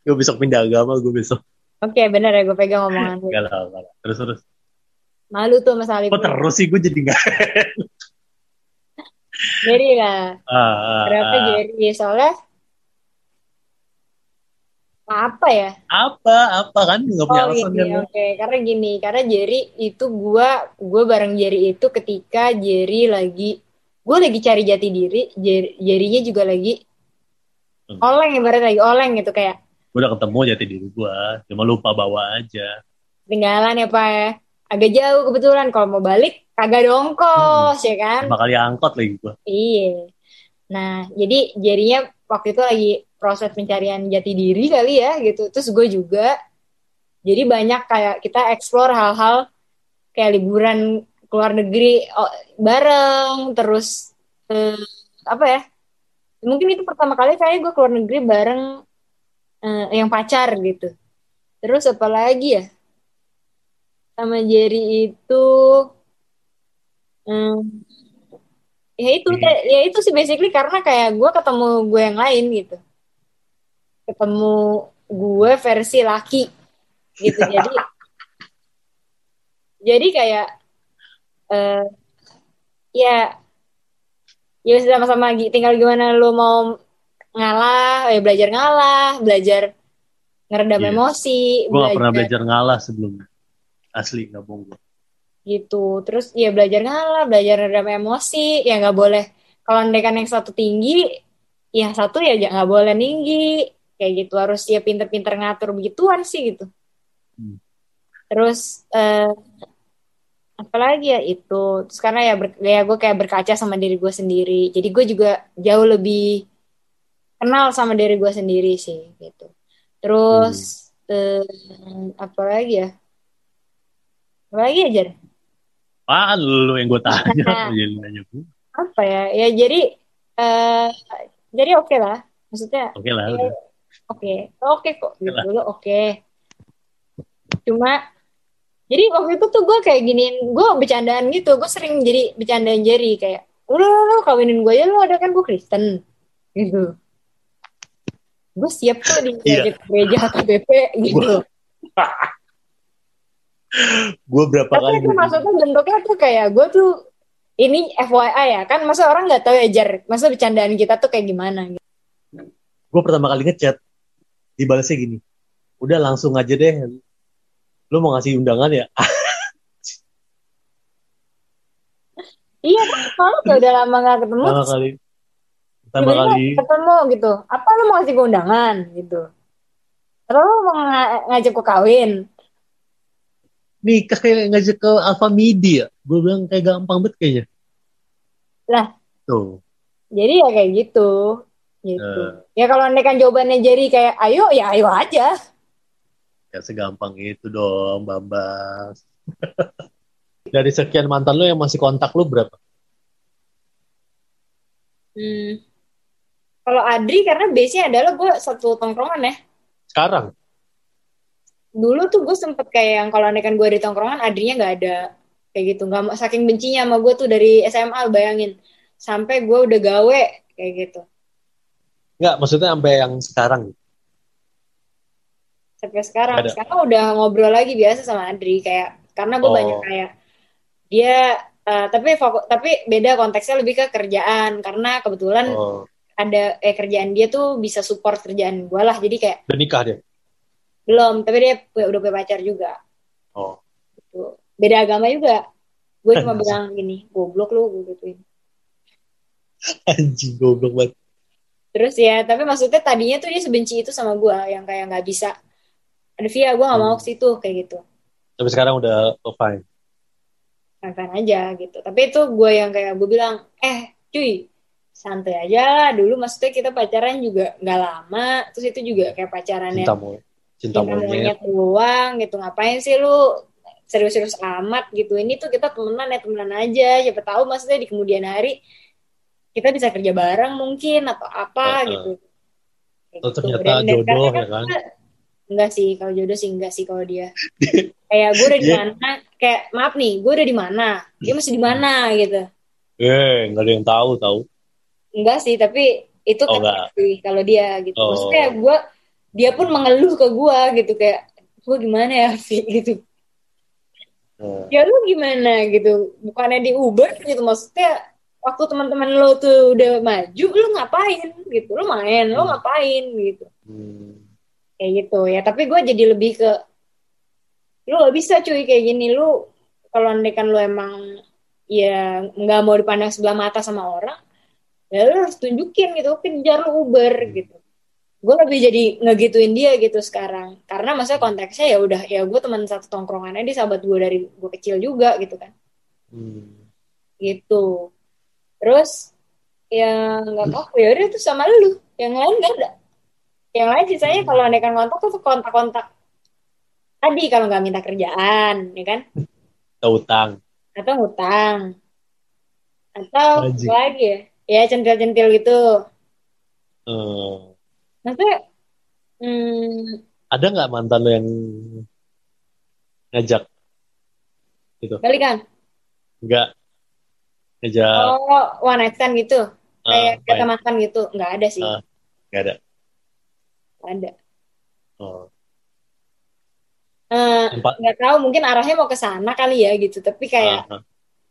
gue besok pindah agama, gue besok. Oke, bener ya gue pegang omongan lu. Enggak lah, enggak lah. Terus, terus. Malu tuh Mas Ali. Kok terus sih gue jadi enggak? Jerry lah. Ah, ah, Kenapa ah. Jerry? Soalnya apa ya? apa apa kan nggak punya Oh alasan gini, kan oke. Karena gini, karena Jerry itu gua gua bareng Jerry itu ketika Jerry lagi gue lagi cari jati diri, Jerry-nya juga lagi Hmm. oleng ibarat lagi oleng gitu kayak gue udah ketemu jati diri gue cuma lupa bawa aja tinggalan ya Pak ya. Agak jauh kebetulan kalau mau balik kagak dongkos ya kan. lima kali angkot lagi gue Iya. Nah, jadi jadinya waktu itu lagi proses pencarian jati diri kali ya gitu. Terus gue juga. Jadi banyak kayak kita explore hal-hal kayak liburan ke luar negeri oh, bareng terus eh, apa ya? Mungkin itu pertama kali kayak gue ke luar negeri bareng eh, yang pacar gitu. Terus apa lagi ya? Sama Jerry itu hmm, ya itu Hmm. ya itu sih basically karena kayak gue ketemu gue yang lain gitu ketemu gue versi laki gitu jadi jadi kayak eh ya ya sama-sama tinggal gimana lu mau ngalah ya belajar ngalah belajar ngeredam Iya. emosi gue gak pernah belajar ngalah sebelumnya. Asli nggak bohong gue gitu. Terus ya belajar ngalah belajar redam emosi ya nggak boleh. Kalau andekan yang satu tinggi ya satu ya nggak boleh tinggi kayak gitu. Harus ya pinter-pinter ngatur begituan sih gitu. Hmm. terus eh, apalagi ya itu. Terus karena ya ber, ya gue kayak berkaca sama diri gue sendiri. Jadi gue juga jauh lebih kenal sama diri gue sendiri sih gitu. Terus eh, apa lagi ya? Apa lagi ya? Apaan lu yang gue tanya? Nah. gue apa ya? Ya jadi eh jadi oke lah. Maksudnya oke lah ya, oke. Oke kok gitu oke. Cuma jadi waktu itu tuh gue kayak giniin gue bercandaan gitu gue sering jadi bercandaan Jerry kayak udah lu, lu kawinin gue ya lu ada kan gue Kristen gitu gue siap tuh di Iya. gereja KBP gitu gue berapa tapi kali itu maksudnya bentuknya tuh kayak gue tuh ini FYI ya kan masa orang nggak tahu ya Jar masa bercandaan kita tuh kayak gimana gitu. gue pertama kali ngechat dibalasnya gini udah langsung aja deh lu mau ngasih undangan ya? Iya kan malu kayak udah lama gak ketemu. Pertama kali. Pertama kali. ketemu gitu. Apa lu mau ngasih undangan? Gitu. Terus lu mau nga- ngajak gue kawin? Nikah kayak ngajak ke Alfa Midi ya? Gue bilang kayak gampang banget kayaknya. Lah. tuh. Jadi ya kayak gitu. Gitu. Eh. ya kalau andekan jawabannya jadi kayak ayo ya ayo aja ya segampang itu dong Bambas. Dari sekian mantan lu yang masih kontak lu berapa? Hmm. kalau Adri karena base nya adalah gue satu tongkrongan ya. Sekarang? Dulu tuh gue sempet kayak yang kalau andekan gue di tongkrongan Adrinya nggak ada. Kayak gitu mau- saking bencinya sama gue tuh dari SMA bayangin. Sampai gue udah gawe kayak gitu. Enggak, maksudnya sampai yang sekarang sampai sekarang. Ada. sekarang udah ngobrol lagi biasa sama Adri kayak karena gue Oh. banyak kayak dia eh, tapi fokus tapi beda konteksnya lebih ke kerjaan karena kebetulan oh, ada eh kerjaan dia tuh bisa support kerjaan gue lah jadi kayak udah nikah dia? Belum tapi dia udah punya pacar juga. Oh. Gitu. beda agama juga. Gue cuma bilang gini goblok lu gue gituin. Anjing goblok banget. Terus ya tapi maksudnya tadinya tuh dia sebenci itu sama gue yang kayak nggak bisa ada via gue nggak mau ke situ kayak gitu. Tapi sekarang udah oh, fine fine aja gitu. Tapi itu gue yang kayak gue bilang eh cuy santai aja. Lah dulu maksudnya kita pacaran juga nggak lama. Terus itu juga kayak pacarannya cinta monyet. Cinta monyet. doang gitu. Ngapain sih lu serius-serius amat gitu. Ini tuh kita temenan ya temenan aja. Siapa tahu maksudnya di kemudian hari kita bisa kerja bareng mungkin atau apa gitu. Kayak Oh, gitu. ternyata Dan- jodoh, karena ya kan? Enggak sih kalau jodoh sih enggak sih kalau dia. Kayak gue udah di Dia- mana kayak maaf nih gue udah di mana? Dia masih di mana gitu. Eh nggak ada yang tahu tahu. Enggak sih tapi itu Oh, kan enggak. sih kalau dia gitu. Oh. maksudnya gue dia pun mengeluh ke gue gitu. Kayak gue gimana ya Vi gitu. Eh, ya lu gimana? Gitu. Bukannya di Uber gitu. Maksudnya waktu teman-teman lo tuh udah maju lu ngapain? Gitu. Lu main lu Hmm. ngapain? Gitu. Hmm, kayak gitu ya. Tapi gue jadi lebih ke lu gak bisa cuy kayak gini. Lu kalau andekan lu emang ya nggak mau dipandang sebelah mata sama orang ya lu harus tunjukin gitu. Kejar lu Uber gitu. Gue lebih jadi ngegituin dia gitu sekarang. Karena masa konteksnya ya udah ya gue teman satu tongkrongannya dia sahabat gue dari gue kecil juga gitu kan. Hmm. gitu. Terus yang nggak tahu ya udah itu sama lu. Yang lain nggak ada yang lain sisanya kalau andekan kontak tuh kontak-kontak tadi kalau nggak minta kerjaan ya kan? Kita utang atau ngutang atau apa lagi ya? Ya centil-centil gitu. Eh, maksudnya hmm, ada nggak mantan lo yang ngajak balikan nggak. Ngajak oh one night stand gitu. Eh, kayak kata main? makan gitu. Nggak ada sih. Ah. nggak ada ada oh. Eh, Empat. nggak tahu mungkin arahnya mau ke sana kali ya gitu tapi kayak Ah, ah.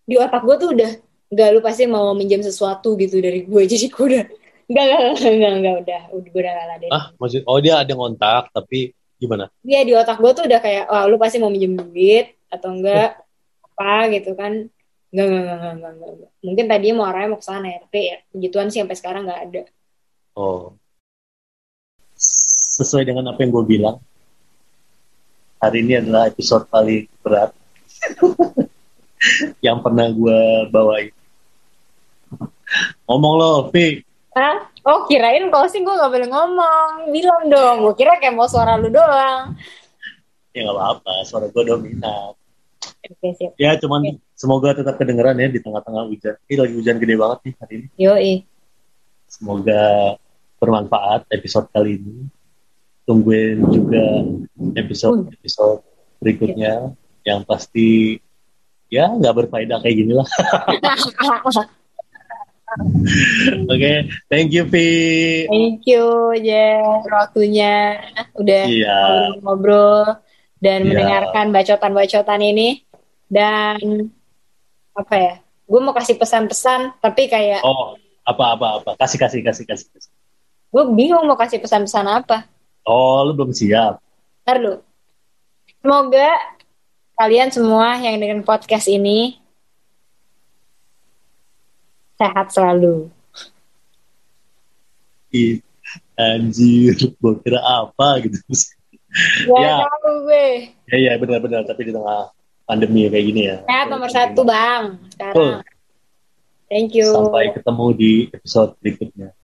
di otak gue tuh udah nggak lu pasti mau minjem sesuatu gitu dari gue jadi gue udah nggak nggak nggak nggak, nggak udah udah gue udah nggak ladenin ah maksud oh dia ada ngontak tapi gimana? Iya di otak gue tuh udah kayak, wah lu pasti mau minjem duit atau enggak apa gitu kan? Enggak, enggak, enggak, enggak, enggak. Mungkin tadinya mau arahnya mau ke sana ya, tapi ya begituan sih sampai sekarang nggak ada. Oh. Sesuai dengan apa yang gue bilang, hari ini adalah episode paling berat yang pernah gue bawain. Ngomong lo, Vi. Hah? Oh kirain closing gue gak boleh ngomong. Bilang dong, gue kira kayak mau suara lu doang. Ya nggak apa-apa, suara gue dominan. Oke siap. Ya cuman semoga tetap kedengeran ya di tengah-tengah hujan. Ini lagi hujan gede banget nih hari ini. Yoi. Semoga bermanfaat episode kali ini. Tungguin juga episode-episode berikutnya yang pasti ya nggak berfaedah kayak gini lah. Oke, thank you Vi. Thank you ya waktunya udah Iya. ngobrol dan Iya. mendengarkan bacotan-bacotan ini dan apa ya? Gue mau kasih pesan-pesan tapi kayak Oh, apa apa apa. Kasih kasih kasih kasih. kasih. gue bingung mau kasih pesan-pesan apa. Oh, lu belum siap. Ntar lu. Semoga kalian semua yang dengan podcast ini sehat selalu. Ih, Anjir, gue kira apa gitu. Ya, Ya. tahu gue. ya ya benar-benar tapi di tengah pandemi kayak gini ya. Sehat nomor satu bang. Sekarang. Betul. Thank you. Sampai ketemu di episode berikutnya.